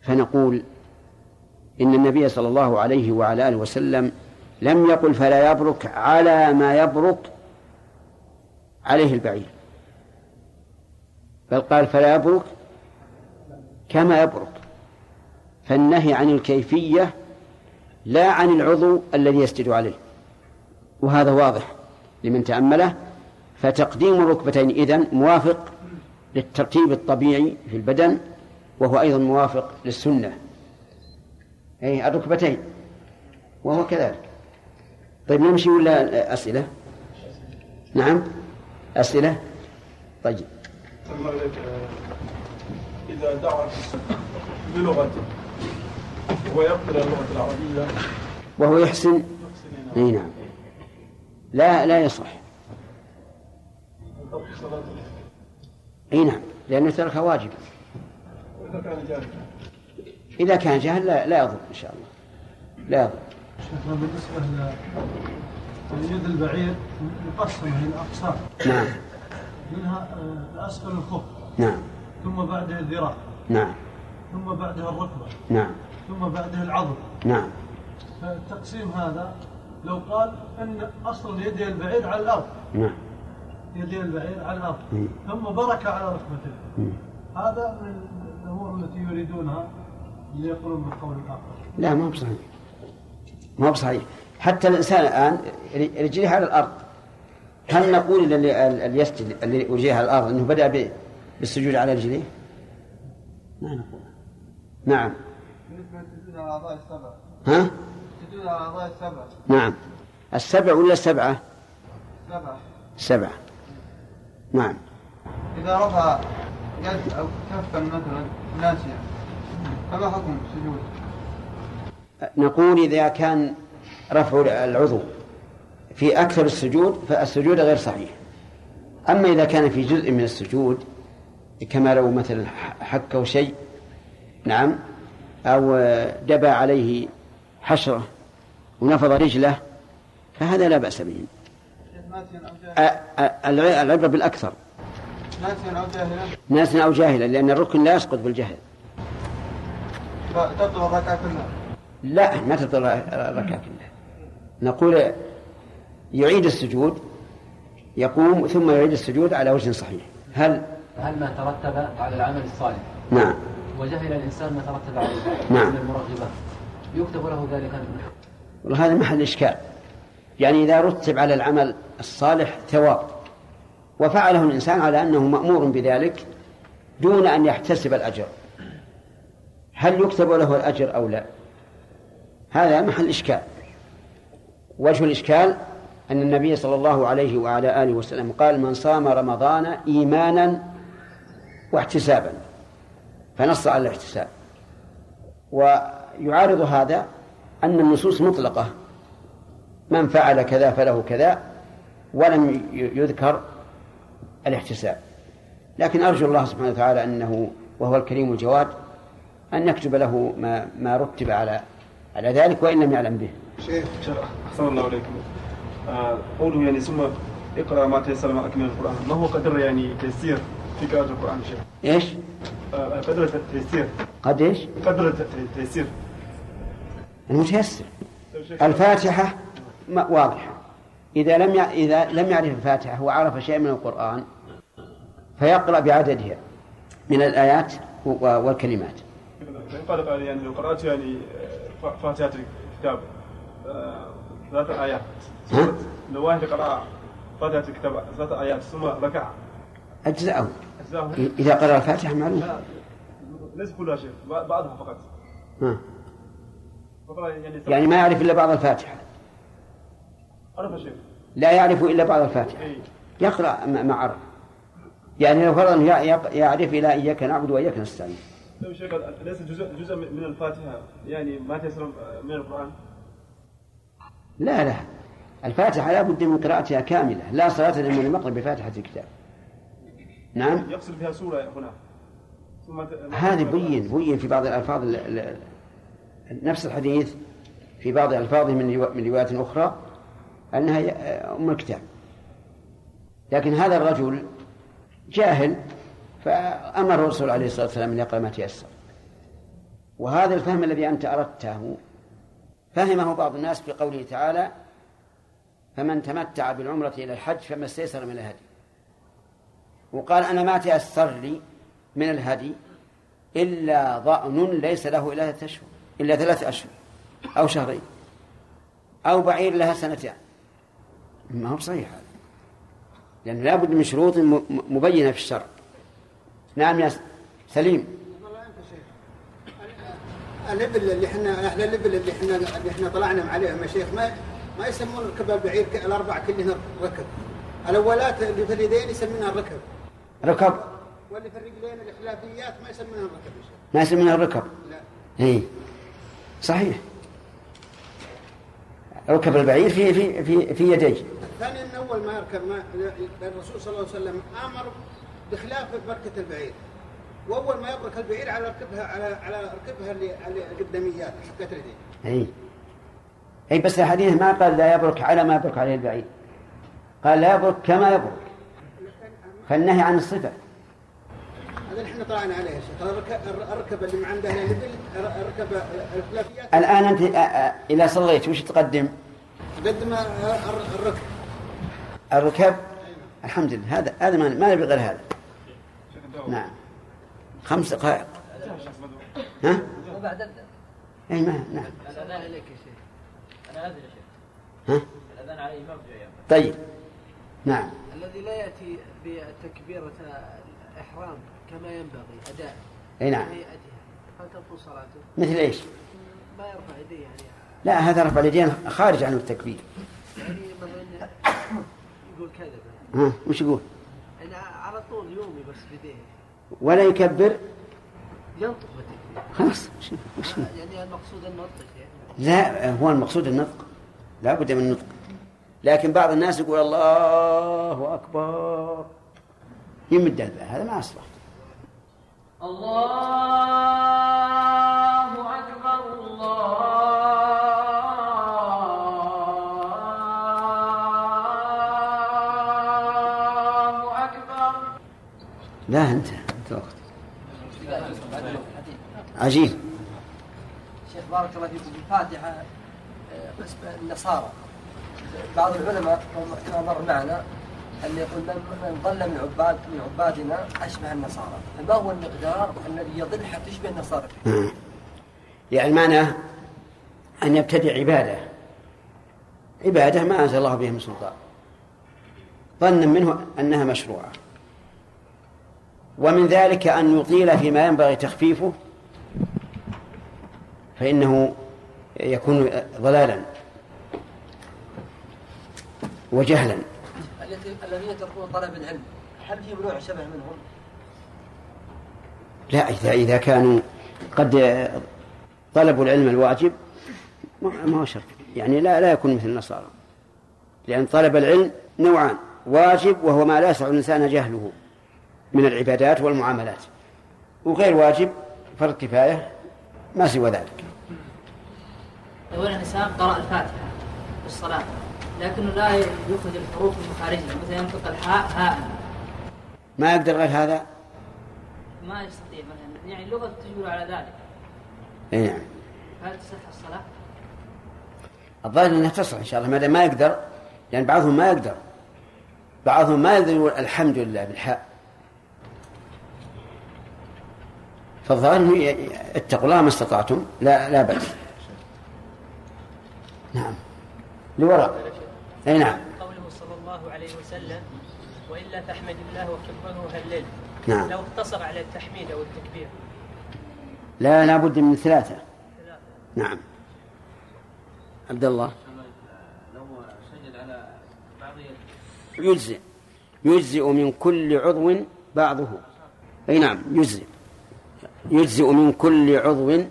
فنقول إن النبي صلى الله عليه وعلى آله وسلم لم يقل فلا يبرك على ما يبرك عليه البعير. بل قال فلا يبرك كما يبرك. فالنهي عن الكيفية لا عن العضو الذي يسجد عليه. وهذا واضح لمن تأمله. فتقديم الركبتين إذن موافق للترتيب الطبيعي في البدن وهو أيضا موافق للسنة. أي الركبتين. وهو كذلك. طيب نمشي ولا أسئلة؟ نعم. أسئلة؟ طيب. إذا دعا بلغته ويقبل اللغة العربية. وهو يحسن؟ اي نعم. لا لا يصح. اي نعم. لأن تركها واجب إذا كان جاهل لا, لا يضر إن شاء الله. لا يضر. شيخنا بالنسبة لليد البعير مقسمة إلى أقسام. نعم. منها آه، الأسفل الخف نعم. ثم بعدها الذراع. نعم. ثم بعدها الركبة. نعم. ثم بعدها العضد نعم. فالتقسيم هذا لو قال أن أصل يدي البعير على الأرض. نعم. يدي البعير على الأرض. ثم برك على ركبته. هذا من الأمور التي يريدونها. بالقول لا ما هو بصحيح. ما هو بصحيح. حتى الإنسان الآن رجليه على الأرض. هل نقول للي اللي يسجد اللي وجهه على الأرض أنه بدأ ب- بالسجود على رجليه؟ ما نقول. نعم. بالنسبة للسجود على الأعضاء السبع. ها؟ السجود على الأعضاء السبع. نعم. السبع ولا السبعة؟ سبع سبعة نعم. إذا رفع يد أو كفا مثلا ناسيا. فما حكم السجود؟ نقول إذا كان رفع العضو في أكثر السجود فالسجود غير صحيح. أما إذا كان في جزء من السجود كما لو مثلا حكوا شيء نعم أو دبى عليه حشرة ونفض رجله فهذا لا بأس به. أو العبرة بالأكثر. ناسيا أو أو جاهلا لأن الركن لا يسقط بالجهل. فتبطل الركعة كلها لا ما تبطل الركعة كلها نقول يعيد السجود يقوم ثم يعيد السجود على وجه صحيح. هل؟ هل ما ترتب على العمل الصالح؟ نعم. وجهل الإنسان ما ترتب عليه نعم. من المرغبات يكتب له ذلك والله هذا محل إشكال. يعني إذا رتب على العمل الصالح ثواب. وفعله الإنسان على أنه مأمور بذلك دون أن يحتسب الأجر. هل يكتب له الأجر أو لا؟ هذا محل إشكال. وجه الإشكال أن النبي صلى الله عليه وعلى آله وسلم قال من صام رمضان إيمانا واحتسابا. فنص على الاحتساب. ويعارض هذا أن النصوص مطلقة. من فعل كذا فله كذا ولم يذكر الاحتساب. لكن أرجو الله سبحانه وتعالى أنه وهو الكريم الجواد أن يكتب له ما ما رتب على على ذلك وإن لم يعلم به. شيخ أحسن الله عليكم. آه، قوله يعني ثم اقرأ ما تيسر ما أكمل القرآن. ما هو قدر يعني تيسير في قراءة القرآن شيخ؟ إيش؟ آه، قدر التيسير. قد إيش؟ قدر التيسير. المتيسر. الفاتحة ما- واضحة. إذا لم إذا لم يعرف الفاتحة وعرف شيء من القرآن فيقرأ بعددها من الآيات والكلمات. قال يعني لو قرأت يعني آه، فاتحة الكتاب. آه، ثلاث آيات. ها؟ لو واحد قرأ فاتحة الكتاب ثلاث آيات ثم ركع. أجزأه. أجزأه. إذا قرأ الفاتحة معلوم لا ليس كلها شيء بعضها فقط. ها. يعني يعني ما يعرف إلا بعض الفاتحة. عرف شيء لا يعرف إلا بعض الفاتحة. إيه. يقرأ ما عرف. يعني لو فرضا يعرف إلى إياك نعبد وإياك نستعين. لو شيخ ليس جزء جزء من الفاتحة. يعني ما تيسر من القرآن؟ لا لا. الفاتحة لا بد من قراءتها كاملة. لا صلاة لمن لم يقرأ بفاتحة الكتاب. نعم؟ يقصد بها سورة هنا. هذه بين بين في بعض الألفاظ ال- ال- نفس الحديث في بعض ألفاظه من من روايات أخرى أنها ي- أم الكتاب. لكن هذا الرجل جاهل فأمر الرسول عليه الصلاة والسلام أن يقرأ ما تيسر. وهذا الفهم الذي أنت أردته فهمه بعض الناس في قوله تعالى فمن تمتع بالعمرة إلى الحج فما استيسر من الهدي. وقال أنا ما تيسر لي من الهدي إلا ضأن ليس له إلا ثلاثة أشهر إلا ثلاث أشهر أو شهرين أو بعير لها سنتان. ما هو صحيح هذا لأن لا بد من شروط مبينة في الشرع. نعم يا سليم. الليفل اللي إحنا إحنا الليفل اللي إحنا اللي إحنا طلعنا عليهم يا شيخ ما ما يسمون ركب البعير الأربع كلهن ركب. الأولات اللي في اليدين يسمونها الركب. ركب. واللي في الرجلين الخلافيات ما يسمونها الركب يا شيخ. ما يسمونها الركب. لا. إيه. صحيح. ركب البعير في في في في يديه. الثاني ان اول ما يركب ما الرسول صلى الله عليه وسلم آمر بخلاف بركة البعير. وأول ما يبرك البعير على ركبها على على ركبها اللي اللي القداميات حقت اليدين اي اي بس الحديث ما قال لا يبرك على ما يبرك عليه البعيد قال لا يبرك كما يبرك. فالنهي عن الصفة. هذا اللي إحنا طلعنا عليه يا شيخ. الرك- الركبة اللي ما عندها اليد الركبه الخلافيات. الآن أنت آ- آ- إذا صليت وش تقدم؟ قدم الر- الركب. الركب؟ الحمد لله. هذا هذا ما ما نبي غير هذا. نعم. خمس دقائق. ها؟ وبعد الأذان اي ما نعم. الأذان إليك يا شيخ. أنا أذن يا شيخ. ها؟ الأذان على في أيام طيب. نعم. الذي لا يأتي بتكبيرة الإحرام كما ينبغي أداء. اي نعم. هل تبطل صلاته؟ مثل إيش؟ ما يرفع يديه يعني. لا هذا رفع اليدين خارج عن التكبير. يعني مثلا يقول كذا ها وش يقول؟ يعني على طول يومي بس بيديه ولا يكبر؟ ينطق خلاص. يعني المقصود النطق يعني. لا هو المقصود النطق. لا بد من النطق. لكن بعض الناس يقول الله أكبر. يمد الباء هذا ما أصلح. الله أكبر الله أكبر. لا أنت أنت وقت عجيب. شيخ بارك الله فيكم في الفاتحة آه، قسم النصارى. بعض العلماء كما مر معنا أن يقول من ضل من عباد من عبادنا أشبه النصارى. فما هو المقدار الذي يضل حتى يشبه النصارى فيه؟ آه. يعني معناه أن يبتدع عبادة. عبادة ما أنزل الله بها من سلطان. ظنا منه أنها مشروعة. ومن ذلك أن يطيل فيما ينبغي تخفيفه فإنه يكون ضلالا وجهلا. الذين يتركون طلب العلم هل في نوع شبه منهم؟ لا إذا إذا كانوا قد طلبوا العلم الواجب ما ما هو شرط. يعني لا لا يكون مثل النصارى. لأن طلب العلم نوعان واجب وهو ما لا يسع الإنسان جهله من العبادات والمعاملات. وغير واجب فرض كفاية ما سوى ذلك. لو أن الإنسان قرأ الفاتحة في الصلاة لكنه لا يخرج الحروف من مخارجها مثلا ينطق الحاء هاء. ما يقدر غير هذا؟ ما يستطيع مثلا يعني اللغة تجبر على ذلك. اي نعم هل تصح الصلاة؟ الظاهر إنها تصح إن شاء الله ما دام ما يقدر لأن بعضهم ما يقدر. بعضهم ما يقدر يقول الحمد لله بالحاء. فالظاهر اتقوا الله ما استطعتم لا لا بأس. نعم. لوراء أي نعم. قوله صلى الله عليه وسلم وإلا فاحمد الله وكبره وهلل نعم. لو اقتصر على التحميد أو التكبير. لا لا بد من ثلاثة. نعم. عبد الله. لو سجد على بعض يجزئ. يجزئ من كل عضو بعضه. أي نعم يجزئ. يجزئ من كل عضو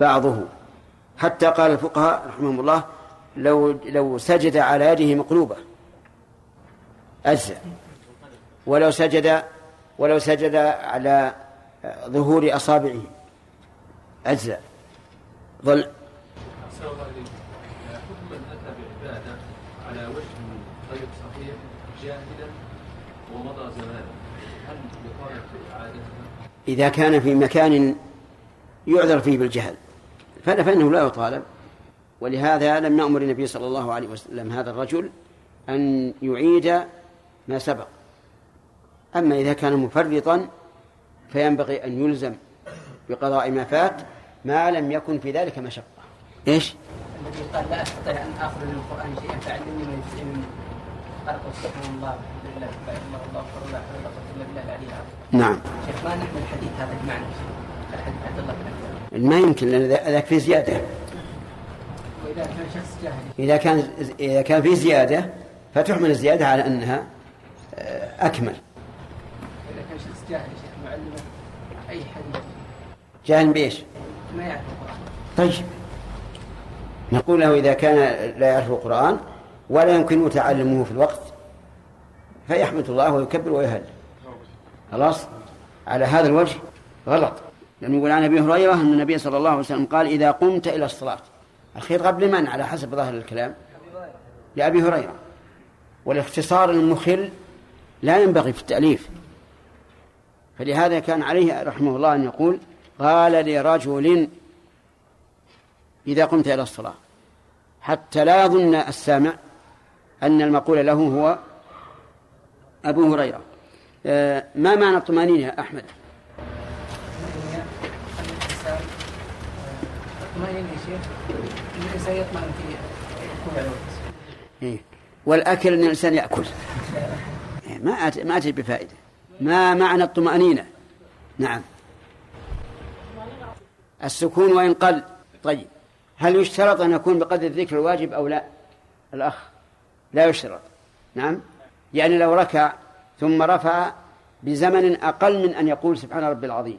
بعضه. حتى قال الفقهاء رحمهم الله لو لو سجد على يده مقلوبة. أجزأ. ولو سجد ولو سجد على ظهور أصابعه. أجزأ. ظل. من أتى بعبادة على وجه غير صحيح جاهلا ومضى هل؟ إذا كان في مكان يعذر فيه بالجهل فإنه لا يطالب. ولهذا لم يأمر النبي صلى الله عليه وسلم هذا الرجل أن يعيد ما سبق. أما إذا كان مفرطا فينبغي أن يلزم بقضاء ما فات ما لم يكن في ذلك مشقة. إيش؟ الذي قال لا استطيع ان اخرج من القران شيئا فعلمني من يسلم مني قال استغفر الله لله لا الله اكبر لا حول ولا قوه الا بالله العلي العظيم نعم. شيخ ما نحمل الحديث هذا بمعنى؟ الحديث عبد الله بن ما يمكن لأن ذا- ذاك في زيادة. واذا كان شخص جاهل إذا كان إذا كان في زيادة فتحمل الزيادة على أنها آه، أكمل. إذا كان شخص جاهل يا شيخ معلمه أي حديث؟ جاهل بإيش؟ ما يعرف القرآن. طيب. نقول له إذا كان لا يعرف القرآن ولا يمكن تعلمه في الوقت فيحمد الله ويكبر ويهل خلاص؟ على هذا الوجه غلط. لأنه يقول عن أبي هريرة أن النبي صلى الله عليه وسلم قال إذا قمت إلى الصلاة. الخير قبل من على حسب ظاهر الكلام. لأبي هريرة. والاختصار المخل لا ينبغي في التأليف. فلهذا كان عليه رحمه الله أن يقول قال لرجل إذا قمت إلى الصلاة حتى لا يظن السامع أن المقول له هو أبو هريرة. آه، ما معنى الطمأنينة يا أحمد؟ الطمأنينة يا شيخ. الإنسان يطمئن في إيه. والأكل أن الإنسان يأكل. إيه، ما أت... ما أتي بفائدة. ما معنى الطمأنينة؟ نعم. السكون وإن قل. طيب. هل يشترط أن يكون بقدر الذكر الواجب أو لا؟ الأخ. لا يشترط. نعم. يعني لو ركع ثم رفع بزمن أقل من أن يقول سبحان ربي العظيم.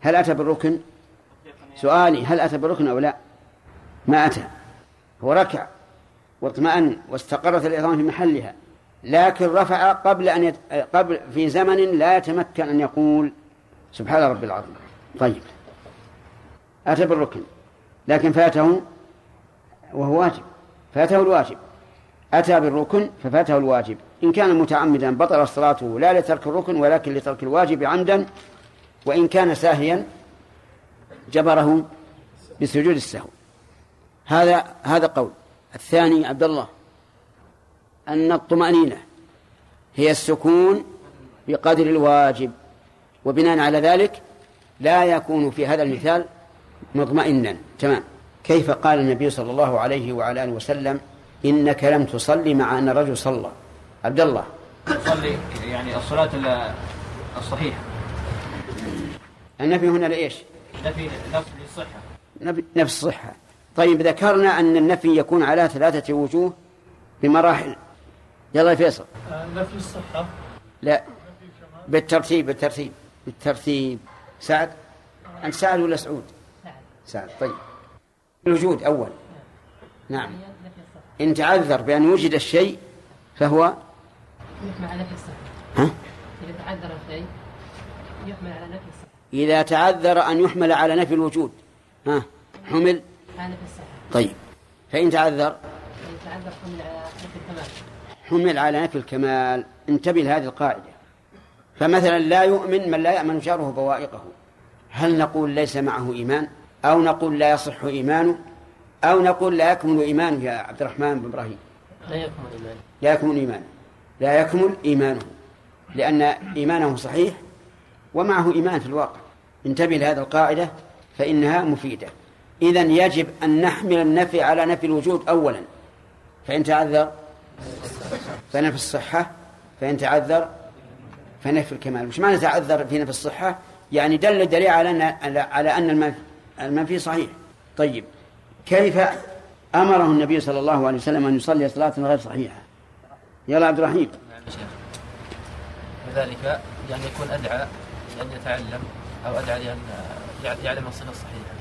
هل أتى بالركن؟ سؤالي هل أتى بالركن أو لا؟ ما أتى. هو ركع واطمأن واستقرت العظام في محلها لكن رفع قبل أن يت... قبل في زمن لا يتمكن أن يقول سبحان ربي العظيم. طيب. أتى بالركن لكن فاته وهو واجب. فاته الواجب. أتى بالركن ففاته الواجب. إن كان متعمدا بطل صلاته لا لترك الركن ولكن لترك الواجب عمدا وإن كان ساهيا جبره بسجود السهو. هذا هذا قول. الثاني عبد الله. أن الطمأنينة هي السكون بقدر الواجب وبناء على ذلك لا يكون في هذا المثال مطمئنا. تمام. كيف قال النبي صلى الله عليه وعلى آله وسلم إنك لم تصلي مع أن الرجل صلى. عبد الله. تصلي يعني الصلاة الصحيحة. النفي هنا لإيش؟ نفي نفي للصحة. نفي نفس الصحة. طيب ذكرنا أن النفي يكون على ثلاثة وجوه بمراحل. يلا يا فيصل. نفي الصحة. لا بالترتيب بالترتيب بالترتيب. سعد؟ أنت سعد ولا سعود؟ سعد طيب. الوجود أول. نعم. إن تعذر بأن وجد الشيء فهو؟ يحمل على نفي الصحة. ها؟ إذا تعذر الشيء يحمل على نفي الصحة. إذا تعذر أن يحمل على نفي الوجود. ها؟ حمل. الصحة طيب. فإن تعذر؟ إذا تعذر حمل على نفي الكمال. حمل على نفي الكمال. انتبه لهذه القاعدة. فمثلا لا يؤمن من لا يأمن جاره بوائقه. هل نقول ليس معه إيمان؟ أو نقول لا يصح إيمانه؟ أو نقول لا يكمل إيمانه يا عبد الرحمن بن إبراهيم؟ لا يكمل إيمانه. لا يكمل إيمانه. لا يكمل إيمانه. لأن إيمانه صحيح ومعه إيمان في الواقع. انتبه لهذه القاعدة فإنها مفيدة. إذا يجب أن نحمل النفي على نفي الوجود أولا. فإن تعذر فنفي الصحة فإن تعذر فنفي الكمال. وش معنى تعذر في نفي الصحة يعني دل الدليل على أن على أن المنفي صحيح. طيب كيف أمره النبي صلى الله عليه وسلم أن يصلي صلاة غير صحيحة؟ يلا عبد الرحيم. وذلك يعني يكون أدعى لأن يتعلم أو أدعى لأن يعلم الصفة الصحيحة.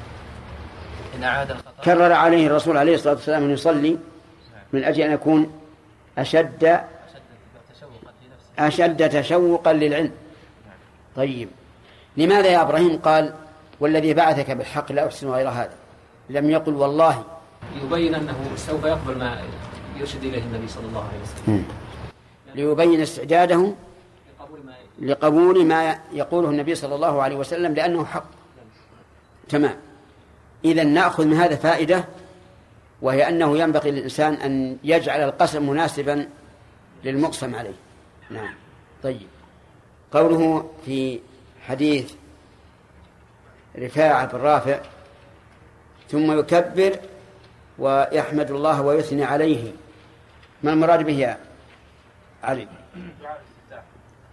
كرر عليه الرسول عليه الصلاة والسلام أن يصلي من أجل أن يكون أشد أشد تشوقا للعلم. طيب. لماذا يا إبراهيم قال والذي بعثك بالحق لا أحسن غير هذا؟ لم يقل والله. يبين أنه سوف يقبل ما يرشد إليه النبي صلى الله عليه وسلم. ليبين استعداده لقبول ما يقوله النبي صلى الله عليه وسلم لأنه حق. تمام. إذا نأخذ من هذا فائدة وهي أنه ينبغي للإنسان أن يجعل القسم مناسبا للمقسم عليه. نعم. طيب. قوله في حديث رفاعة بن رافع ثم يكبر ويحمد الله ويثني عليه. ما المراد به يا علي؟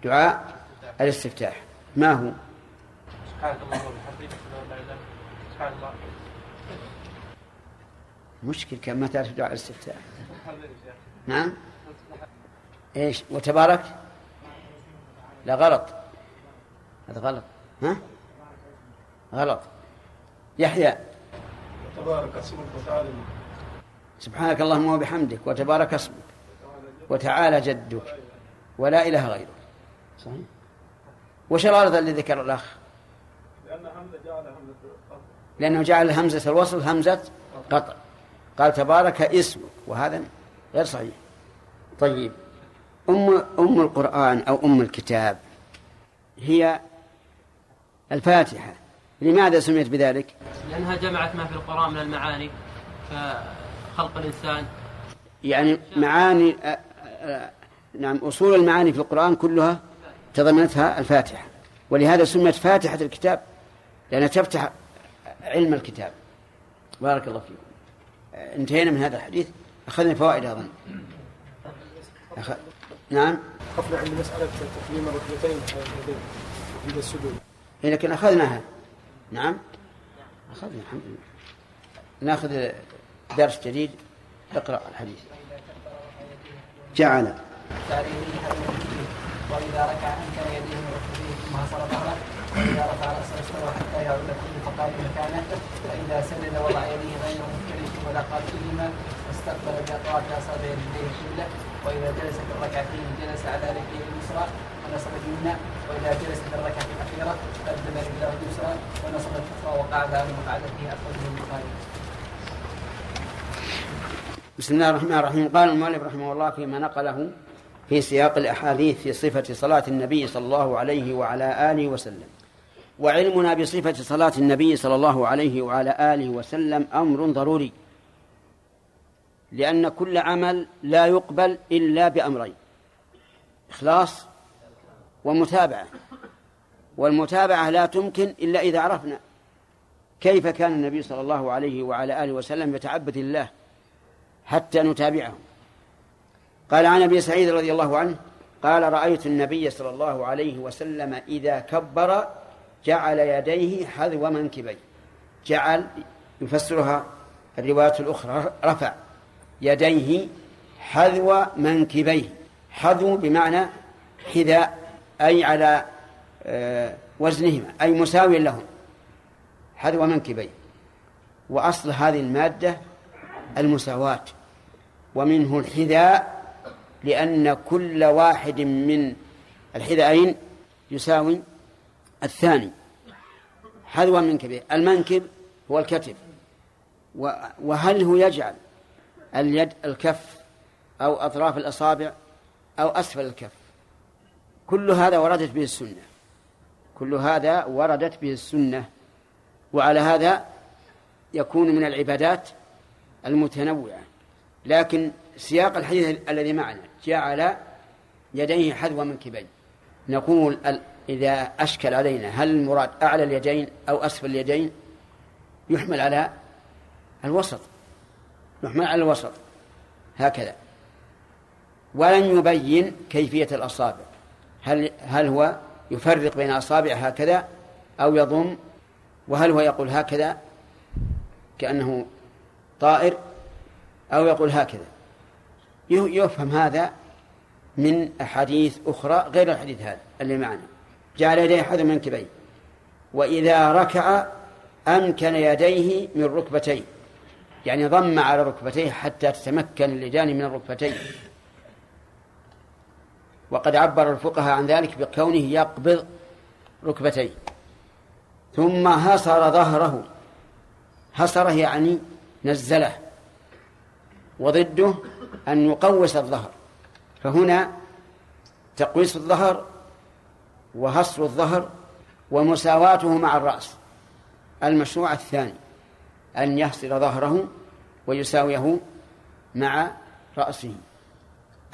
دعاء الاستفتاح. ما هو؟ سبحانك اللهم وبحمدك سبحان الله مشكل كان ما تعرف دعاء الاستفتاح نعم؟ إيش؟ وتبارك؟ لا غلط. هذا غلط. ها؟ غلط. يحيى. تبارك اسمك وتعالى. سبحانك اللهم وبحمدك وتبارك اسمك وتعالى جدك ولا إله غيرك. صحيح؟ وش الغلط اللي ذكر الأخ؟ لأن حمزة جعل قطع لأنه جعل همزة الوصل همزة قطع قال تبارك اسمك وهذا غير صحيح. طيب أم أم القرآن أو أم الكتاب هي الفاتحة. لماذا سميت بذلك؟ لأنها جمعت ما في القرآن من المعاني كخلق الإنسان. يعني معاني نعم أصول المعاني في القرآن كلها تضمنتها الفاتحة. ولهذا سميت فاتحة الكتاب لأنها تفتح علم الكتاب. بارك الله فيكم. انتهينا من هذا الحديث. أخذنا فوائد أظن أخ... نعم؟ قبل عند مسألة تقديم الركبتين على اليدين عند السجود. إيه، لكن أخذناها. نعم؟ أخذنا الحمد لله. نأخذ درس جديد. اقرأ الحديث. جعل. واذا ركع انكر يديه من ركبتيه ثم حصل ظهره واذا رفع راسه استوى حتى يعود كل فقار مكانه فإذا سجد وضع يديه غير ولا قاتلهما واستقبل باطراف اصابع يديه القبله وإذا جلس في الركعتين جلس على رجله اليسرى ونصب اليمنى وإذا جلس في الركعة الأخيرة قدم رجله اليسرى ونصب الاخرى وقعد على مقعدته اخرجه البخاري بسم الله الرحمن الرحيم. قال المؤلف رحمه الله فيما نقله في سياق الأحاديث في صفة صلاة النبي صلى الله عليه وعلى آله وسلم. وعلمنا بصفة صلاة النبي صلى الله عليه وعلى آله وسلم أمر ضروري. لأن كل عمل لا يقبل إلا بأمرين إخلاص ومتابعة. والمتابعة لا تمكن إلا إذا عرفنا كيف كان النبي صلى الله عليه وعلى آله وسلم يتعبد الله حتى نتابعه قال عن أبي سعيد رضي الله عنه قال رأيت النبي صلى الله عليه وسلم إذا كبر جعل يديه حذو منكبيه جعل يفسرها الروايات الأخرى رفع. يديه حذو منكبيه. حذو بمعنى حذاء أي على آه، وزنهما أي مساوي لهم حذو منكبيه. وأصل هذه المادة المساواة. ومنه الحذاء لأن كل واحد من الحذاءين يساوي الثاني. حذوا منكبه المنكب هو الكتف. وهل هو يجعل اليد الكف أو أطراف الأصابع أو أسفل الكف. كل هذا وردت به السنة. كل هذا وردت به السنة. وعلى هذا يكون من العبادات المتنوعة. لكن سياق الحديث الذي معنا جعل يديه حذو منكبين نقول إذا أشكل علينا هل المراد أعلى اليدين أو أسفل اليدين؟ يحمل على الوسط. يحمل على الوسط. هكذا. ولن يبين كيفية الأصابع. هل هل هو يفرق بين أصابع هكذا أو يضم؟ وهل هو يقول هكذا كأنه طائر أو يقول هكذا؟ يفهم هذا من أحاديث أخرى غير الحديث هذا اللي معنا. جعل يديه حذو منكبيه وإذا ركع أمكن يديه من ركبتيه يعني ضم على ركبتيه حتى تتمكن اليدان من الركبتين. وقد عبر الفقهاء عن ذلك بكونه يقبض ركبتيه. ثم هصر ظهره. هصره يعني نزله. وضده أن يقوس الظهر. فهنا تقويس الظهر وهصر الظهر ومساواته مع الرأس. المشروع الثاني. أن يحصر ظهره ويساويه مع رأسه.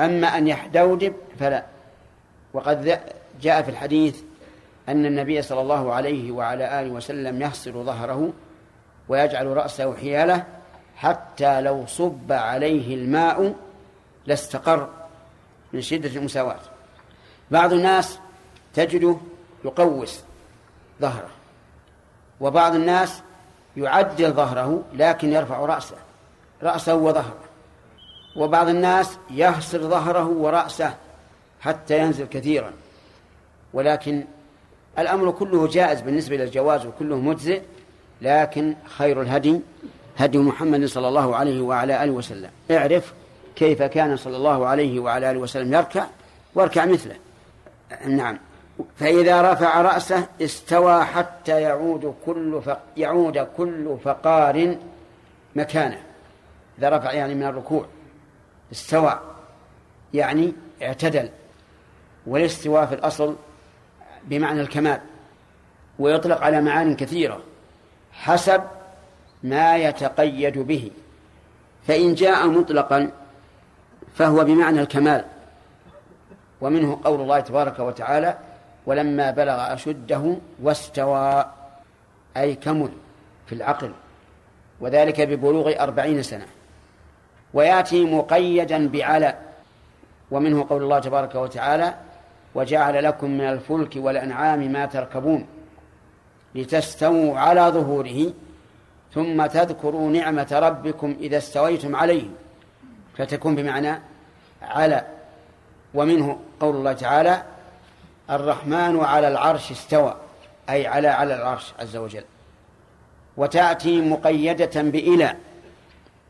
أما أن يحدودب فلا. وقد جاء في الحديث أن النبي صلى الله عليه وعلى آله وسلم يحصر ظهره ويجعل رأسه حيالة حتى لو صب عليه الماء لاستقر من شدة المساواة. بعض الناس تجده يقوس ظهره وبعض الناس يعدل ظهره لكن يرفع رأسه. رأسه وظهره. وبعض الناس يحصر ظهره ورأسه حتى ينزل كثيرا. ولكن الأمر كله جائز بالنسبة للجواز وكله مجزئ لكن خير الهدي هدي محمد صلى الله عليه وعلى آله وسلم. اعرف كيف كان صلى الله عليه وعلى آله وسلم يركع واركع مثله. نعم. فإذا رفع رأسه استوى حتى يعود كل فق يعود كل فقار مكانه. إذا رفع يعني من الركوع. استوى. يعني اعتدل. والاستواء في الأصل بمعنى الكمال. ويطلق على معان كثيرة. حسب ما يتقيد به. فإن جاء مطلقا فهو بمعنى الكمال. ومنه قول الله تبارك وتعالى ولما بلغ أشده واستوى أي كمل في العقل وذلك ببلوغ أربعين سنة. ويأتي مقيدا بعلى ومنه قول الله تبارك وتعالى وجعل لكم من الفلك والأنعام ما تركبون لتستووا على ظهوره ثم تذكروا نعمة ربكم إذا استويتم عليه. فتكون بمعنى على ومنه قول الله تعالى الرحمن على العرش استوى أي على على العرش عز وجل. وتأتي مقيدة بإلى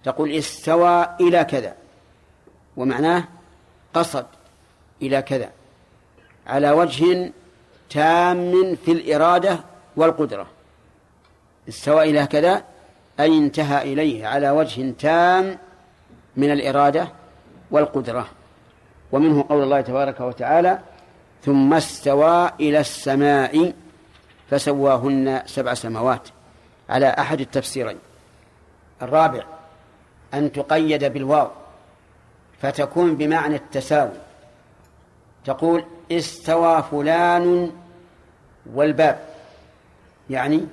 تقول استوى إلى كذا ومعناه قصد إلى كذا على وجه تام في الإرادة والقدرة. استوى إلى كذا أي انتهى إليه على وجه تام من الإرادة والقدرة. ومنه قول الله تبارك وتعالى ثم استوى إلى السماء فسواهن سبع سماوات على أحد التفسيرين. الرابع أن تقيد بالواو فتكون بمعنى التساوي. تقول استوى فلان والباب. يعني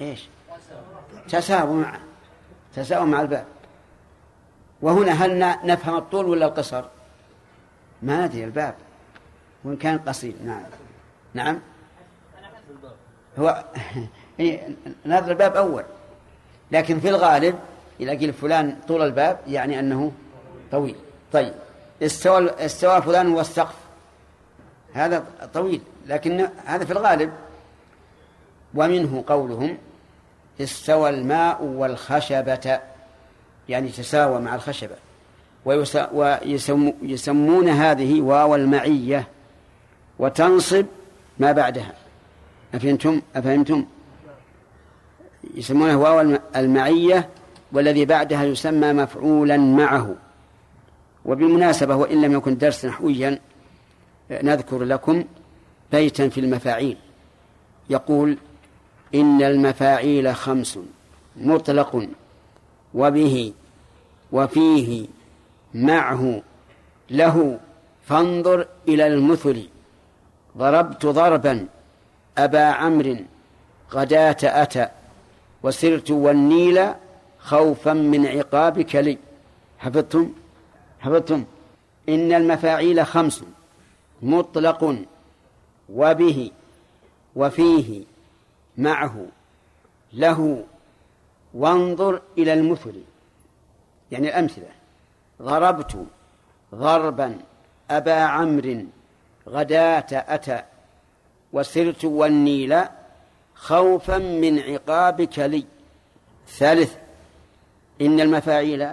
إيش؟ تساووا معه. تساووا مع الباب. وهنا هل نفهم الطول ولا القصر؟ ما ندري الباب. وإن كان قصير. نعم. نعم. هو *laughs* نظر الباب أول. لكن في الغالب إذا قيل فلان طول الباب يعني أنه طويل. طيب. استوى استوى فلان والسقف هذا طويل. لكن هذا في الغالب. ومنه قولهم استوى الماء والخشبة. يعني تساوى مع الخشبة. ويسمون هذه واو المعية. وتنصب ما بعدها. أفهمتم؟ أفهمتم؟ يسمونه واو المعية والذي بعدها يسمى مفعولا معه. وبالمناسبة وإن لم يكن درس نحويا نذكر لكم بيتا في المفاعيل. يقول إن المفاعيل خمس مطلق وبه وفيه معه له فانظر إلى المثل. ضربت ضربا أبا عمرو غداة أتى وسرت والنيل خوفا من عقابك لي. حفظتم؟ حفظتم. إن المفاعيل خمس مطلق وبه وفيه معه له. وانظر إلى المثل. يعني الأمثلة. ضربت ضربا أبا عمرو غداة أتى وسرت والنيل خوفا من عقابك لي. ثالث إن المفاعيل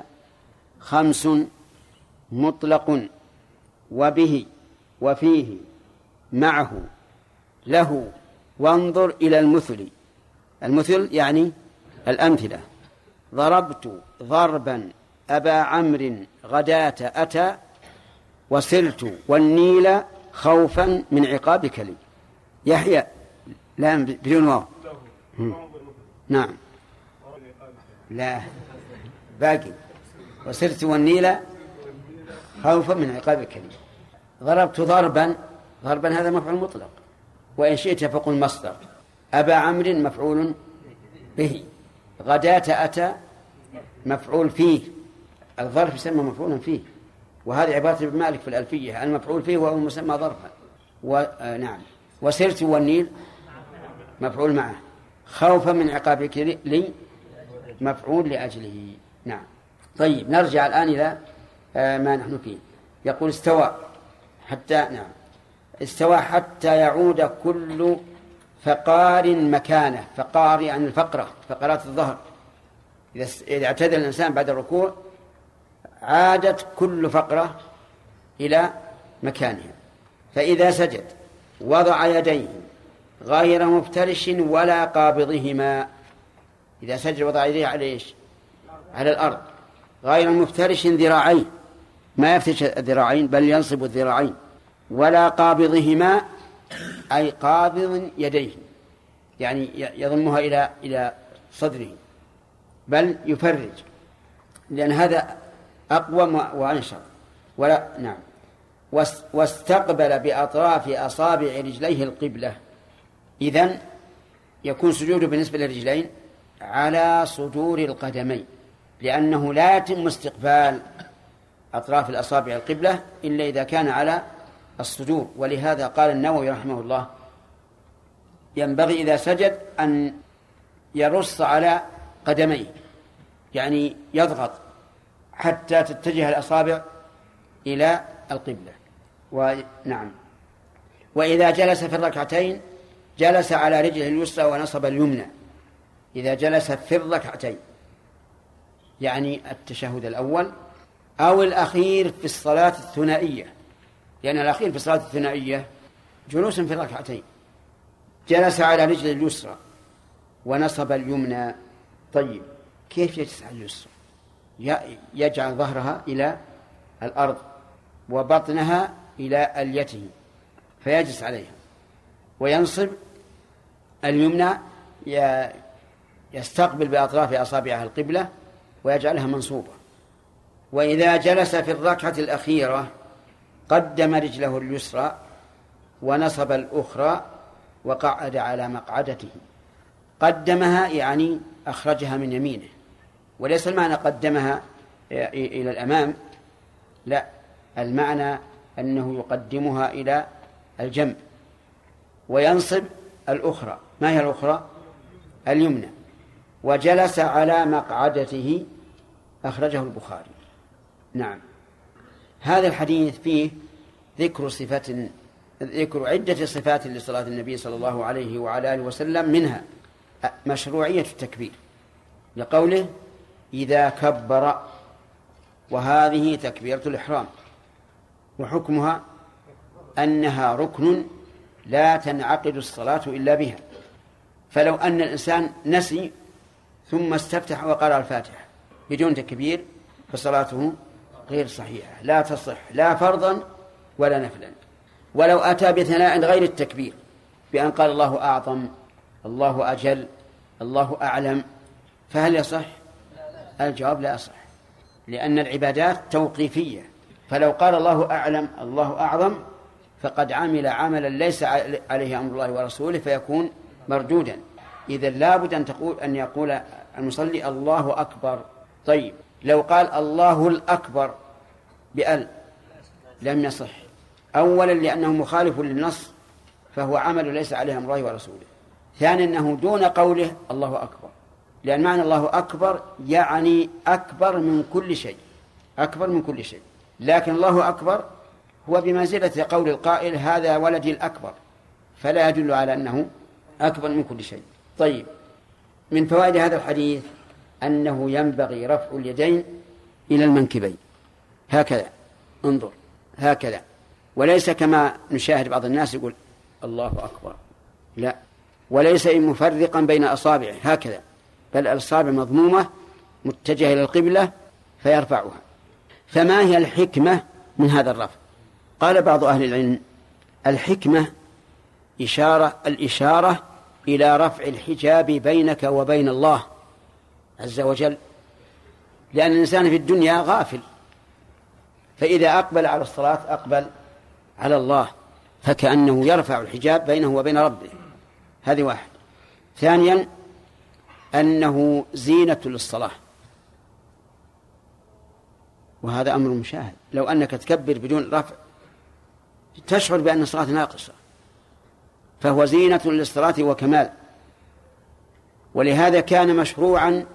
خمس مطلق وبه وفيه معه له. وانظر إلى المثل. المثل يعني الأمثلة. ضربت ضربا أبا عمرو غداة أتى وسرت والنيل خوفا من عقابك لي يحيى لا بدون واو. نعم. لا. باقي. وسرت والنيل خوفا من عقابك لي ضربت ضربا. ضربا هذا مفعول مطلق. وإن شئت فقل مصدر. أبا عمرو مفعول به. غداة أتى مفعول فيه. الظرف يسمى مفعولا فيه. وهذه عبارة ابن مالك في الألفية المفعول فيه وهو مسمى ظرفا. ونعم وسرت والنيل مفعول معه. خوفا من عقابك لي مفعول لأجله. نعم. طيب نرجع الآن إلى آه، ما نحن فيه. يقول استوى حتى نعم. استوى حتى يعود كل فقار مكانه فقار يعني الفقرة فقرات الظهر. إذا اعتدل الإنسان بعد الركوع عادت كل فقرة إلى مكانها. فإذا سجد وضع يديه غير مفترش ولا قابضهما. إذا سجد وضع يديه على إيش؟ على الأرض. غير مفترش ذراعين. ما يفتش الذراعين بل ينصب الذراعين. ولا قابضهما أي قابض يديه. يعني يضمها إلى إلى صدره. بل يفرج. لأن هذا أقوى وأنشط ولا نعم. واستقبل بأطراف أصابع رجليه القبلة. إذن يكون سجوده بالنسبة للرجلين على صدور القدمين لأنه لا يتم استقبال أطراف الأصابع القبلة إلا إذا كان على الصدور. ولهذا قال النووي رحمه الله ينبغي إذا سجد أن يرص على قدميه يعني يضغط حتى تتجه الأصابع إلى القبلة. ونعم وإذا جلس في الركعتين جلس على رجله اليسرى ونصب اليمنى. إذا جلس في الركعتين. يعني التشهد الأول أو الأخير في الصلاة الثنائية. لأن الأخير في الصلاة الثنائية جلوس في الركعتين. جلس على رجله اليسرى ونصب اليمنى. طيب كيف يجلس على اليسرى؟ يجعل ظهرها إلى الأرض وبطنها إلى أليته فيجلس عليها وينصب اليمنى يستقبل بأطراف أصابعها القبلة ويجعلها منصوبة. وإذا جلس في الركعة الأخيرة قدم رجله اليسرى ونصب الأخرى وقعد على مقعدته. قدمها يعني أخرجها من يمينه. وليس المعنى قدمها إلى الأمام. لا المعنى أنه يقدمها إلى الجنب وينصب الأخرى. ما هي الأخرى؟ اليمنى. وجلس على مقعدته أخرجه البخاري. نعم. هذا الحديث فيه ذكر صفة ذكر عدة صفات لصلاة النبي صلى الله عليه وعلى آله وسلم منها مشروعية التكبير لقوله إذا كبر وهذه تكبيرة الإحرام. وحكمها أنها ركن لا تنعقد الصلاة إلا بها. فلو أن الإنسان نسي ثم استفتح وقرأ الفاتحة بدون تكبير فصلاته غير صحيحة. لا تصح لا فرضا ولا نفلا. ولو أتى بثناء غير التكبير بأن قال الله أعظم الله أجل الله أعلم فهل يصح؟ الجواب لا يصح لأن العبادات توقيفية. فلو قال الله أعلم الله أعظم فقد عمل عملا ليس عليه أمر الله ورسوله فيكون مردودا. إذا لابد أن تقول أن يقول المصلي الله أكبر. طيب لو قال الله الأكبر بأل لم يصح. أولا لأنه مخالف للنص فهو عمل ليس عليه أمر الله ورسوله. ثانيا أنه دون قوله الله أكبر. لأن معنى الله أكبر يعني أكبر من كل شيء أكبر من كل شيء. لكن الله أكبر هو بمنزلة قول القائل هذا ولدي الأكبر. فلا يدل على أنه أكبر من كل شيء. طيب من فوائد هذا الحديث أنه ينبغي رفع اليدين إلى المنكبين. هكذا انظر هكذا. وليس كما نشاهد بعض الناس يقول الله أكبر. لا وليس مفرقا بين أصابعه. هكذا. بل الأصابع مضمومة متجهة إلى القبلة فيرفعها. فما هي الحكمة من هذا الرفع؟ قال بعض أهل العلم الحكمة إشارة الإشارة إلى رفع الحجاب بينك وبين الله عز وجل. لأن الإنسان في الدنيا غافل فإذا أقبل على الصلاة أقبل على الله فكأنه يرفع الحجاب بينه وبين ربه. هذه واحد. ثانيا أنه زينة للصلاة. وهذا أمر مشاهد. لو أنك تكبر بدون رفع تشعر بأن الصلاة ناقصة. فهو زينة للصلاة وكمال. ولهذا كان مشروعا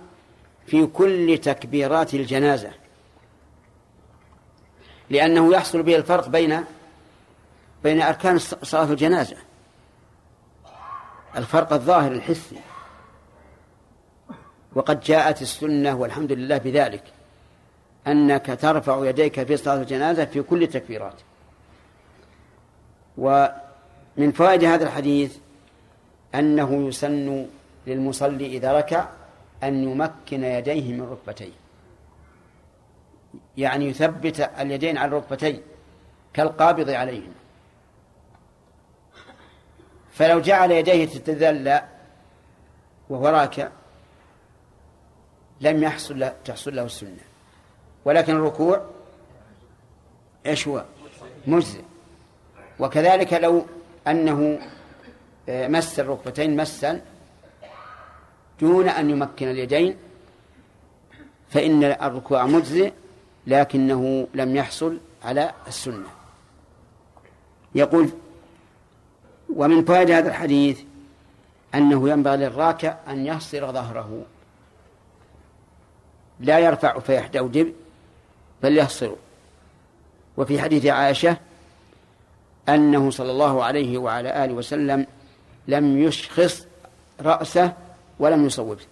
في كل تكبيرات الجنازة. لأنه يحصل به الفرق بين بين أركان صلاة الجنازة. الفرق الظاهر الحسي. وقد جاءت السنة والحمد لله بذلك أنك ترفع يديك في صلاة الجنازة في كل التكبيرات. من فوائد هذا الحديث أنه يسن للمصلي إذا ركع أن يمكن يديه من ركبتيه. يعني يثبت اليدين على الركبتين كالقابض عليهم فلو جعل يديه تتذلى وهو راكع لم يحصل له تحصل له السنة. ولكن الركوع إيش هو؟ مجزئ. وكذلك لو أنه آه، مس الركبتين مسا دون أن يمكن اليدين فإن الركوع مجزئ لكنه لم يحصل على السنة. يقول ومن فوائد هذا الحديث أنه ينبغي للراكع أن يحصر ظهره. لا يرفع فيحدودب بل يحصر وفي حديث عائشة أنه صلى الله عليه وعلى آله وسلم لم يشخص رأسه ولم يصوبه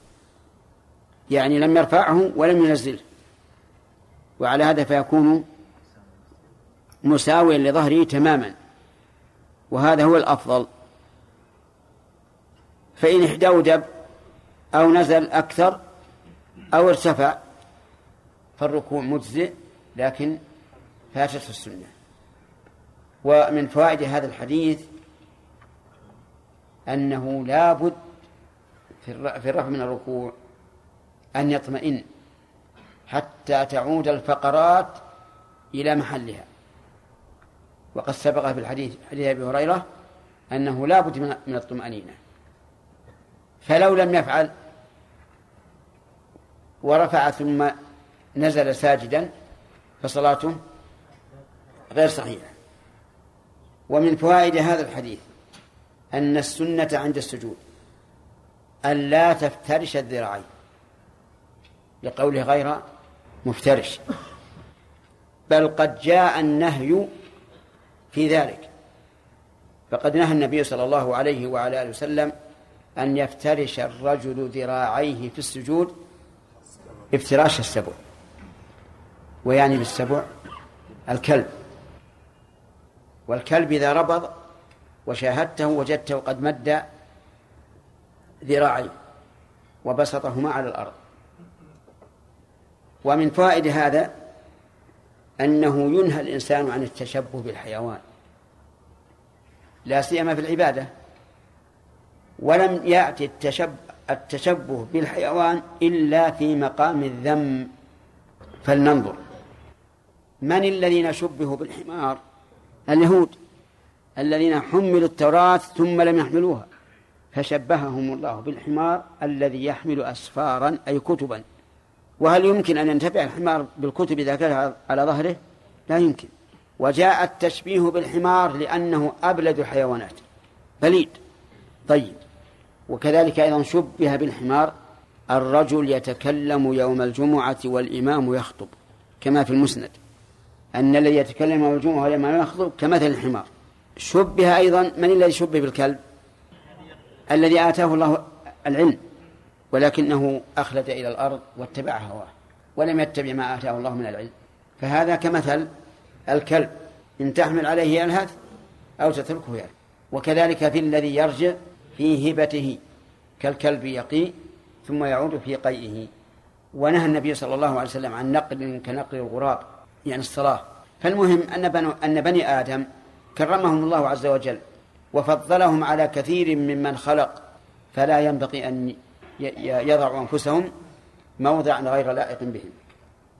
يعني لم يرفعه ولم ينزله. وعلى هذا فيكون مساويا لظهره تماما. وهذا هو الأفضل. فإن احدودب أو نزل أكثر أو ارتفع فالركوع مجزئ لكن فاتته السنة. ومن فوائد هذا الحديث أنه لا بد في الرفع من الركوع أن يطمئن حتى تعود الفقرات إلى محلها. وقد سبق في الحديث حديث أبي هريرة أنه لا بد من الطمأنينة. فلو لم يفعل ورفع ثم نزل ساجدا فصلاته غير صحيحة. ومن فوائد هذا الحديث أن السنة عند السجود أن لا تفترش الذراعين لقوله غير مفترش بل قد جاء النهي في ذلك. فقد نهى النبي صلى الله عليه وعلى آله وسلم أن يفترش الرجل ذراعيه في السجود افتراش السبع. ويعني بالسبع الكلب. والكلب إذا ربض وشاهدته وجدته قد مد ذراعيه وبسطهما على الأرض. ومن فوائد هذا أنه ينهى الإنسان عن التشبه بالحيوان. لا سيما في العبادة. ولم يأتي التشبه, التشبه بالحيوان إلا في مقام الذم. فلننظر. من الذين شبهوا بالحمار؟ اليهود. الذين حملوا التوراة ثم لم يحملوها. فشبههم الله بالحمار الذي يحمل أسفارا أي كتبا. وهل يمكن أن ينتفع الحمار بالكتب إذا كان على ظهره؟ لا يمكن. وجاء التشبيه بالحمار لأنه أبلد الحيوانات بليد. طيب. وكذلك أيضا شبه بالحمار الرجل يتكلم يوم الجمعة والإمام يخطب كما في المسند. أن الذي يتكلم يوم الجمعة والإمام يخطب كمثل الحمار. شبه أيضا من الذي شبه بالكلب؟ الذي آتاه الله العلم ولكنه أخلد إلى الأرض واتبع هواه ولم يتبع ما آتاه الله من العلم. فهذا كمثل الكلب إن تحمل عليه يلهث أو تتركه يلهث وكذلك في الذي يرجع في هبته كالكلب يقي ثم يعود في قيئه. ونهى النبي صلى الله عليه وسلم عن نقل كنقل الغراب يعني الصلاة. فالمهم أن بني, أن بني آدم كرمهم الله عز وجل وفضلهم على كثير ممن خلق فلا ينبغي أن يضعوا أنفسهم موضعا غير لائق بهم.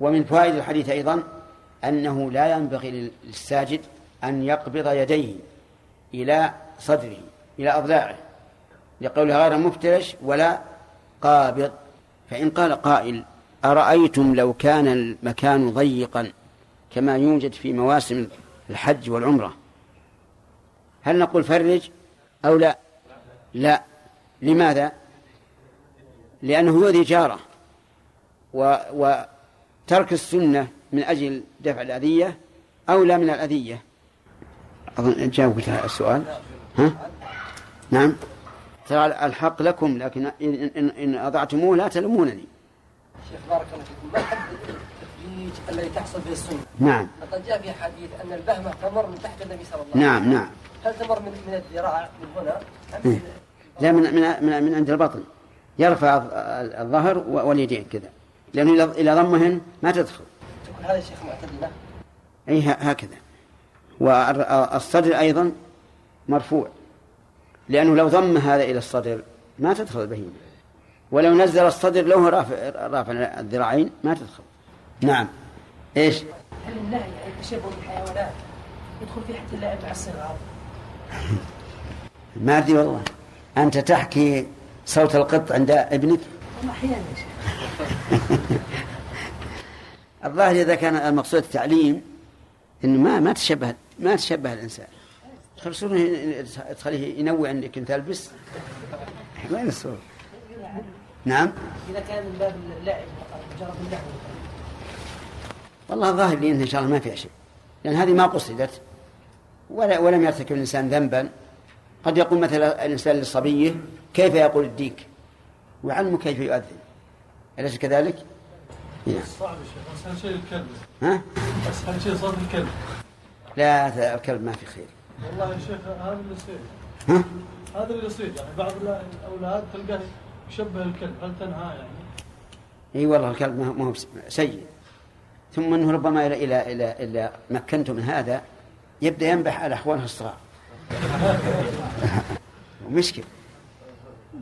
ومن فوائد الحديث أيضا أنه لا ينبغي للساجد أن يقبض يديه إلى صدره إلى أضلاعه. لقوله غير مفترش ولا قابض. فإن قال قائل أرأيتم لو كان المكان ضيقا كما يوجد في مواسم الحج والعمرة؟ هل نقول فرج أو لا؟ لا. لماذا؟ لأنه يؤذي جارة و وترك السنة من أجل دفع الأذية أولى من الأذية؟ أظن جاوبت السؤال. ها؟ نعم. ترى الحق لكم لكن إن, إن, إن أضعتموه لا تلومونني. شيخ بارك الله فيكم. ما حد التدريج الذي تحصل به السنة؟ نعم. لقد جاء في حديث أن البهمة تمر من تحت النبي صلى الله عليه وسلم. نعم. نعم هل تمر من من الذراع من هنا؟ إيه. لا من من من, من عند البطن. يرفع الظ- الظهر واليدين كذا. لأنه إذا ضمهن ما تدخل. تكون هذا الشيخ معتدلة. أي هكذا. والصدر أيضا مرفوع. لأنه لو ضم هذا إلى الصدر ما تدخل البهيمة. ولو نزل الصدر له رافع رافع الذراعين ما تدخل. نعم. إيش؟ هل النهي عن التشبه بالحيوانات يدخل في حتى اللعب مع الصغار؟ ما أدري والله. أنت تحكي صوت القط عند ابنك؟ والله أحيانا *laughs* الظاهر إذا كان المقصود التعليم إنه ما ما تشبه ما تشبه الإنسان. خلصونه تخليه ينوع انك انت تلبس وين الصوت؟ نعم. إذا كان من باب اللعب فقط مجرد اللعب. والله الظاهر لي إن شاء الله ما فيها شيء. لأن هذه ما قصدت. ولا ولم يرتكب الإنسان ذنبا. قد يقول مثلا الإنسان لصبيه كيف يقول الديك؟ ويعلمه كيف يؤذن. أليس كذلك؟ نعم صعب يا شيخ اسهل شيء الكلب؟ ها؟ اسهل شيء صوت الكلب؟ لا الكلب ما في خير. والله يا شيخ هذا اللي يصير. ها؟ هذا اللي يصير. يعني بعض الأولاد تلقاه يشبه الكلب هل تنهى يعني؟ إي والله الكلب ما هو- سيء. ثم أنه ربما إلى إلى إلى, إلى مكنته من هذا يبدأ ينبح على اخوانه الصغار. *laughs* مشكل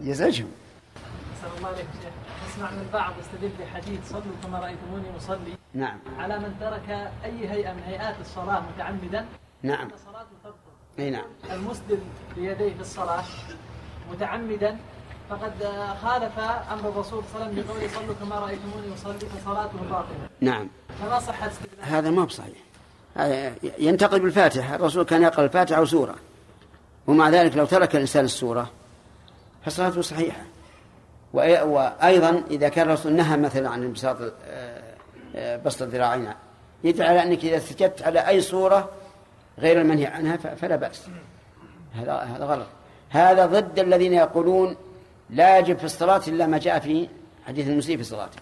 يزعجهم. الله عليك شيخ. نسمع من البعض يستدل بحديث صلوا كما رأيتموني أصلي. نعم. على من ترك أي هيئة من هيئات الصلاة متعمدا. نعم. صلاته تبطل أي نعم. المسدل بيديه في الصلاة متعمدا فقد خالف أمر الرسول صلى الله عليه وسلم بقوله صلوا كما رأيتموني أصلي فصلاته باطلة نعم. فما صحة استدلال؟ هذا ما بصحيح. ينتقل بالفاتحة. الرسول كان يقرأ الفاتحة وسورة ومع ذلك لو ترك الإنسان السورة فصلاته صحيحة. وأي- وأيضا إذا كان الرسول نهى مثلا عن انبساط آه، آه، بسط الذراعين يدل على أنك إذا سجدت على أي صورة غير المنهي عنها فلا بأس. هذا هذا غلط. هذا ضد الذين يقولون لا يجب في الصلاة إلا ما جاء في حديث المسيء في صلاته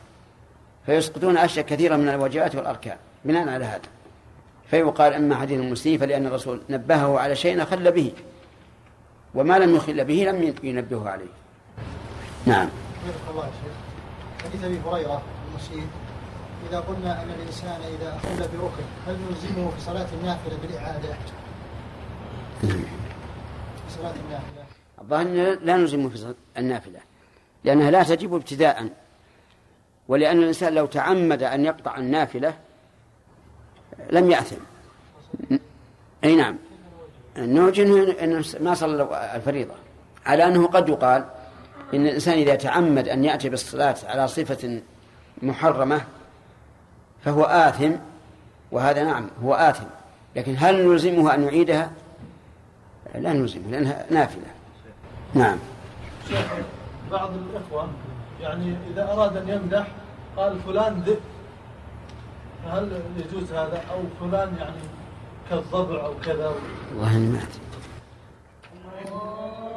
فيسقطون أشياء كثيرة من الواجبات والأركان بناء على هذا. فيقال أما حديث المسيء فلأن الرسول نبهه على شيء أخل به وما لم يخل به لم ينبهه عليه. نعم. الله شيخ حديث أبي هريرة المسيء. إذا قلنا أن الإنسان إذا اخل بركن هل نلزمه في صلاة النافلة بالإعادة؟ في صلاة النافلة. الظاهر لا نلزمه في صلاة النافلة لأنها لا تجب ابتداء. ولأن الإنسان لو تعمد أن يقطع النافلة لم يأثم. أي نعم. إنه ما صلى الفريضة. على أنه قد يقال إن الإنسان إذا تعمد أن يأتي بالصلاة على صفة محرمة فهو آثم وهذا نعم هو آثم. لكن هل نلزمه أن يعيدها؟ لا نلزمه لأنها نافلة. نعم. شيخ بعض الإخوة يعني إذا أراد أن يمدح قال فلان ذئب. فهل يجوز هذا؟ أو فلان يعني كالضبع أو كذا؟ والله ما أدري.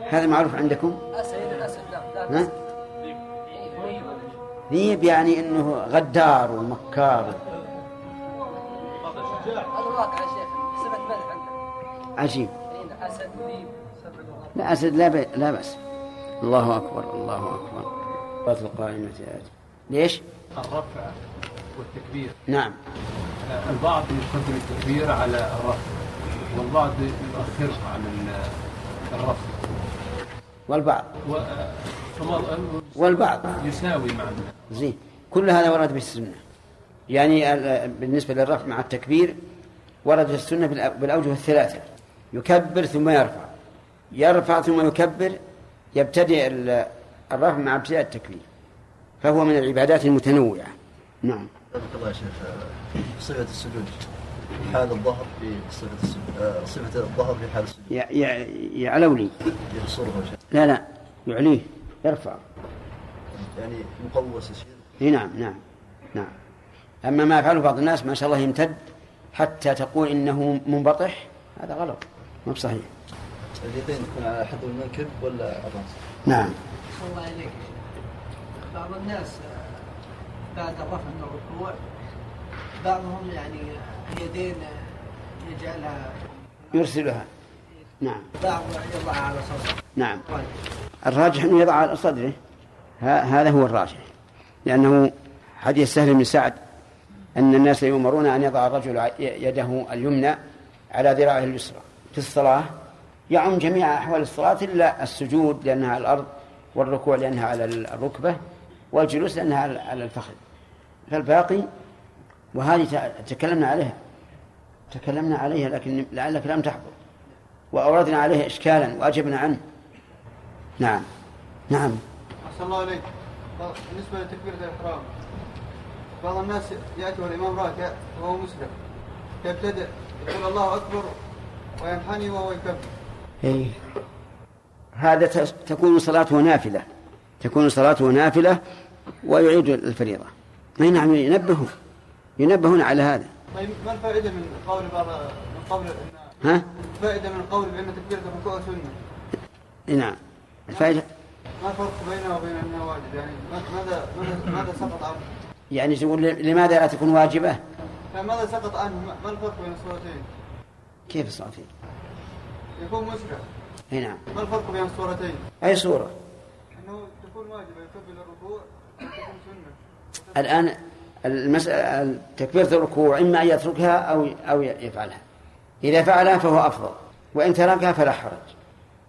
هذا معروف عندكم؟ اسد الاسد لا ها؟ لا ذيب يعني إنه غدار ومكار. هذا الواقع يا شيخ صفه مدح عندنا عجيب. ذيب لا أسد لا. لا بأس. الله أكبر الله أكبر. صلاه القائمة آتي ليش؟ الرفع والتكبير. نعم. البعض يقدم التكبير على الرفع والبعض يؤخره عن ال- الرفع. والبعض. و- والبعض. يساوي مع زين. كل هذا ورد في السنة. يعني ال- بالنسبة للرفع مع التكبير ورد في السنة بالأ- بالأوجه الثلاثة. يكبر ثم يرفع. يرفع ثم يكبر يبتدئ ال- الرفع مع ابتداء التكبير. فهو من العبادات المتنوعة. نعم. الله يا شيخ في صفة السجود حال الظهر في صفة السجود آه، صفة الظهر في حال السجود. يعلو لي. لا لا. يعليه. يرفع. يعني مقوس إي نعم نعم نعم. أما ما يفعله بعض الناس ما شاء الله يمتد حتى تقول إنه منبطح هذا غلط ما بصحيح. اليدين تكون على حذو المنكب ولا الراس؟ نعم. الله عليك بعض الناس آه، بعد الرفع من الركوع بعضهم يعني اليدين يجعلها يرسلها. نعم. بعض يضعها على صدره. نعم. الراجح أنه يضع على صدره. هذا هو الراجح. لأنه حديث سهل بن سعد أن الناس يؤمرون أن يضع الرجل يده اليمنى على ذراعه اليسرى. في الصلاة يعم جميع أحوال الصلاة إلا السجود لأنها على الأرض والركوع لأنها على الركبة والجلوس لأنها على الفخذ. فالباقي وهذه تكلمنا عليها. تكلمنا عليها لكن لعلك لم تحضر. وأوردنا عليه إشكالا وأجبنا عنه. نعم. نعم. أحسن الله عليك بالنسبة لتكبيرة الإحرام بعض الناس يأتي والإمام راكع وهو مسلم. يبتدئ يقول الله أكبر وينحني وهو يكبر. إيه. هذا تكون صلاته نافلة. تكون صلاته نافلة ويعيد الفريضة. أي نعم ينبهون. ينبهون على هذا. طيب ما الفائدة من قول بعض من قول ها؟ الفائدة من القول بأن تكبيرة الركوع سنة؟ إيه نعم. الفائدة ما الفرق بينها وبين أنها واجب يعني ماذا ماذا ماذا سقط عنه؟ يعني تقول لماذا لا تكون واجبة؟ يعني ماذا سقط عنه؟ ما- الفرق بين الصورتين؟ كيف الصافي يكون مسرع أي نعم. ما الفرق بين الصورتين؟ أي صورة؟ أنه تكون واجبة يكبر الركوع وتكون سنة الآن المسألة تكبيرة الركوع إما أن يتركها أو أو يفعلها. إذا فعلها فهو أفضل وإن تركها فلا حرج.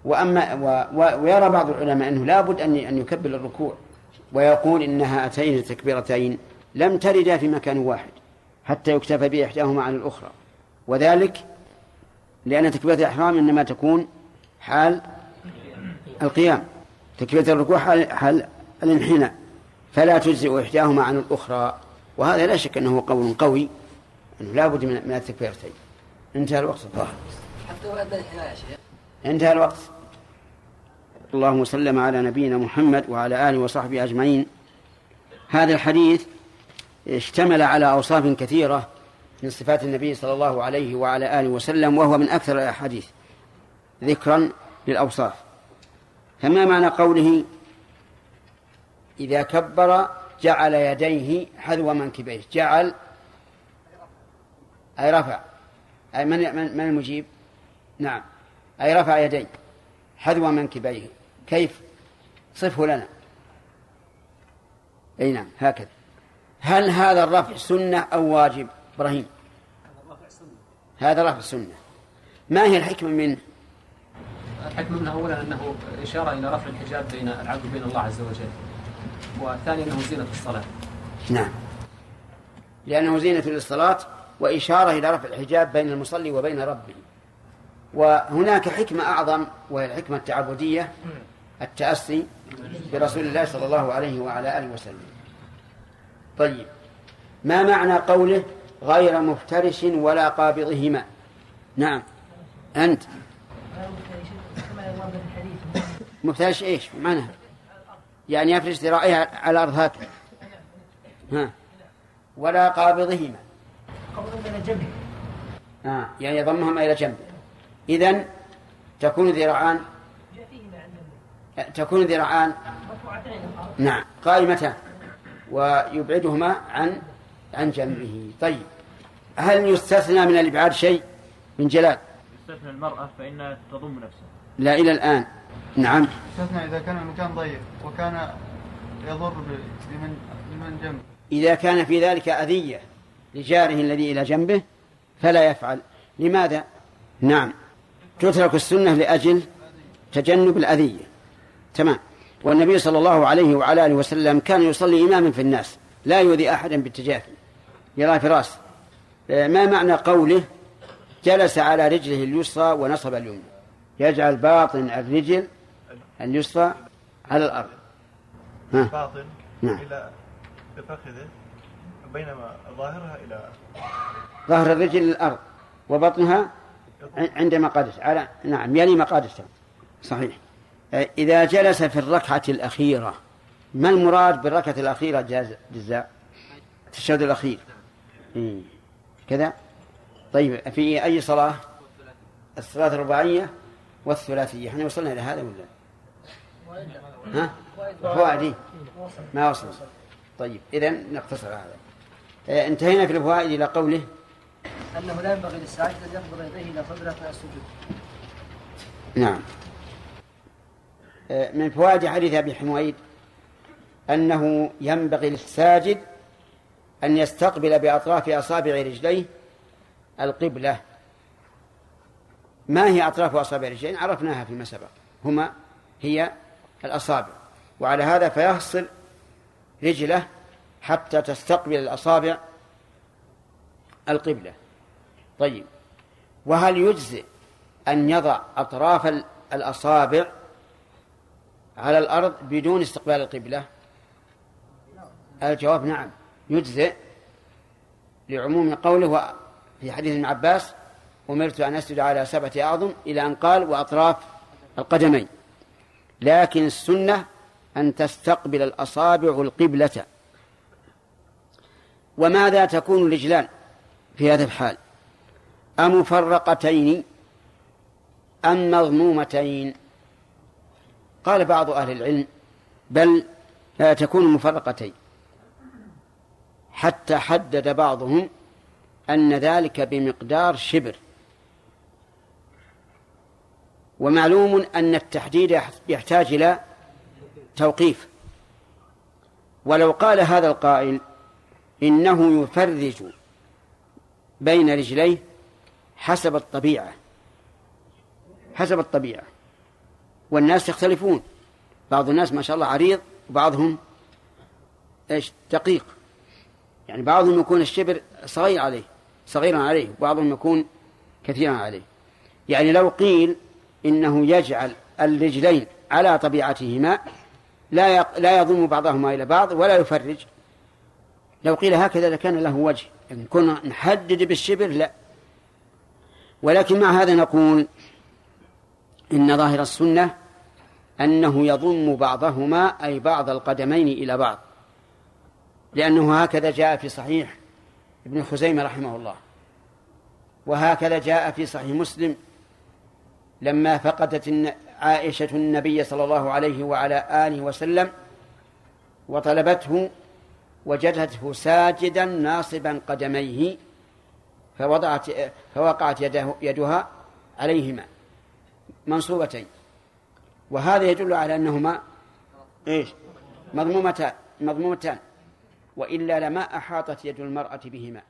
وأما و و ويرى بعض العلماء أنه لابد أن أن يكبر الركوع ويقول إن هاتين التكبيرتين لم تردا في مكان واحد حتى يكتفى بإحداهما عن الأخرى. وذلك لأن تكبيرة الإحرام إنما تكون حال القيام. تكبيرة الركوع حال, حال الانحناء فلا تجزئ إحداهما عن الأخرى. وهذا لا شك أنه قول قوي أنه لا بد من التكبيرتين. انتهى الوقت. الظاهر حتى أدى يا شيخ؟ انتهى الوقت. اللهم وسلم على نبينا محمد وعلى آله وصحبه أجمعين. هذا الحديث اشتمل على أوصاف كثيرة من صفات النبي صلى الله عليه وعلى آله وسلم وهو من أكثر الأحاديث ذكرا للأوصاف. فما معنى قوله إذا كبر جعل يديه حذو منكبيه؟ جعل أي رفع. أي من من من المجيب؟ نعم. أي رفع يديه حذو منكبيه. كيف؟ صفه لنا. أي نعم هكذا. هل هذا الرفع سنة أو واجب؟ إبراهيم. هذا رفع سنة. ما هي الحكمة منه؟ الحكمة منه أولا أنه إشارة إلى رفع الحجاب بين العبد وبين الله عز وجل. والثاني أنه زينة الصلاة. نعم. لأنه زينة للصلاة وإشارة إلى رفع الحجاب بين المصلي وبين ربه. وهناك حكمة أعظم وهي الحكمة التعبدية. التأسي برسول الله صلى الله عليه وعلى آله وسلم. طيب ما معنى قوله غير مفترش ولا قابضهما؟ نعم. أنت. مفترش إيش؟ معناها يعني يفرش ذراعيه على الأرض هكذا ها. ولا قابضهما. قبل من جنبه آه. يعني يضمهما إلى جنبه إذن تكون ذراعان جاء فيهما عن جنبه تكون ذراعان؟ نعم. قائمتان ويبعدهما عن عن جنبه. طيب. هل يستثنى من الإبعاد شيء من جلال؟ يستثنى المرأة فإنها تضم نفسها. لا إلى الآن. نعم. استثنى إذا كان المكان ضيق وكان يضر بمن بمن جنبه. إذا كان في ذلك أذية لجاره الذي إلى جنبه فلا يفعل. لماذا؟ نعم. تترك السنة لأجل تجنب الأذية. تمام. والنبي صلى الله عليه وعلى آله وسلم كان يصلي إماما في الناس لا يؤذي أحدا بالتجافي يرى في راسه ما معنى قوله؟ جلس على رجله اليسرى ونصب اليمنى. يجعل باطن الرجل اليسرى على الأرض. ها؟ باطن نعم. إلى بفخذه بينما ظاهرها إلى ظهر الرجل للأرض وبطنها عند مقادته على نعم يلي مقادته صحيح. آه، إذا جلس في الركعة الأخيرة ما المراد بالركعة الأخيرة جاز جزاء؟ التشهد الأخير. إيه. كذا؟ طيب في أي صلاة؟ الصلاة الرباعية والثلاثية. إحنا وصلنا إلى هذا ولا؟ ها؟ فوائد إيه؟ ما وصل طيب إذا نقتصر على هذا. آه، انتهينا في الفوائد إلى قوله أنه لا ينبغي للساجد أن يقبض يديه إلى صدرة السجود نعم. من فوائد حديث أبي حميد أنه ينبغي للساجد أن يستقبل بأطراف أصابع رجليه القبلة. ما هي أطراف أصابع الرجلين عرفناها فيما سبق. هما هي الأصابع. وعلى هذا فيفصل رجلة حتى تستقبل الأصابع القبلة. طيب. وهل يجزئ أن يضع أطراف الأصابع على الأرض بدون استقبال القبلة؟ الجواب نعم. يجزئ لعموم قوله في حديث ابن عباس أمرت أن أسجد على سبعة أعظم إلى أن قال وأطراف القدمين. لكن السنة أن تستقبل الأصابع القبلة. وماذا تكون الرجلان في هذا الحال؟ أمفرقتين أم مضمومتين؟ قال بعض أهل العلم بل لا تكون مفرقتين. حتى حدد بعضهم أن ذلك بمقدار شبر. ومعلوم أن التحديد يحتاج إلى توقيف. ولو قال هذا القائل إنه يفرج بين رجليه حسب الطبيعة حسب الطبيعة. والناس يختلفون. بعض الناس ما شاء الله عريض وبعضهم إيش؟ دقيق. يعني بعضهم يكون الشبر صغير عليه صغيرا عليه وبعضهم يكون كثيرا عليه. يعني لو قيل إنه يجعل الرجلين على طبيعتهما لا لا يضم بعضهما إلى بعض ولا يفرج. لو قيل هكذا لكان له وجه. إن كنا نحدد بالشبر لا. ولكن مع هذا نقول إن ظاهر السنة أنه يضم بعضهما أي بعض القدمين إلى بعض. لأنه هكذا جاء في صحيح ابن خزيمة رحمه الله. وهكذا جاء في صحيح مسلم لما فقدت عائشة النبي صلى الله عليه وعلى آله وسلم وطلبته وجدته ساجدا ناصبا قدميه فوضعت فوقعت يده يدها عليهما منصوبتين. وهذا يدل على أنهما إيش؟ مضمومتان مضمومتان وإلا لما أحاطت يد المرأة بهما.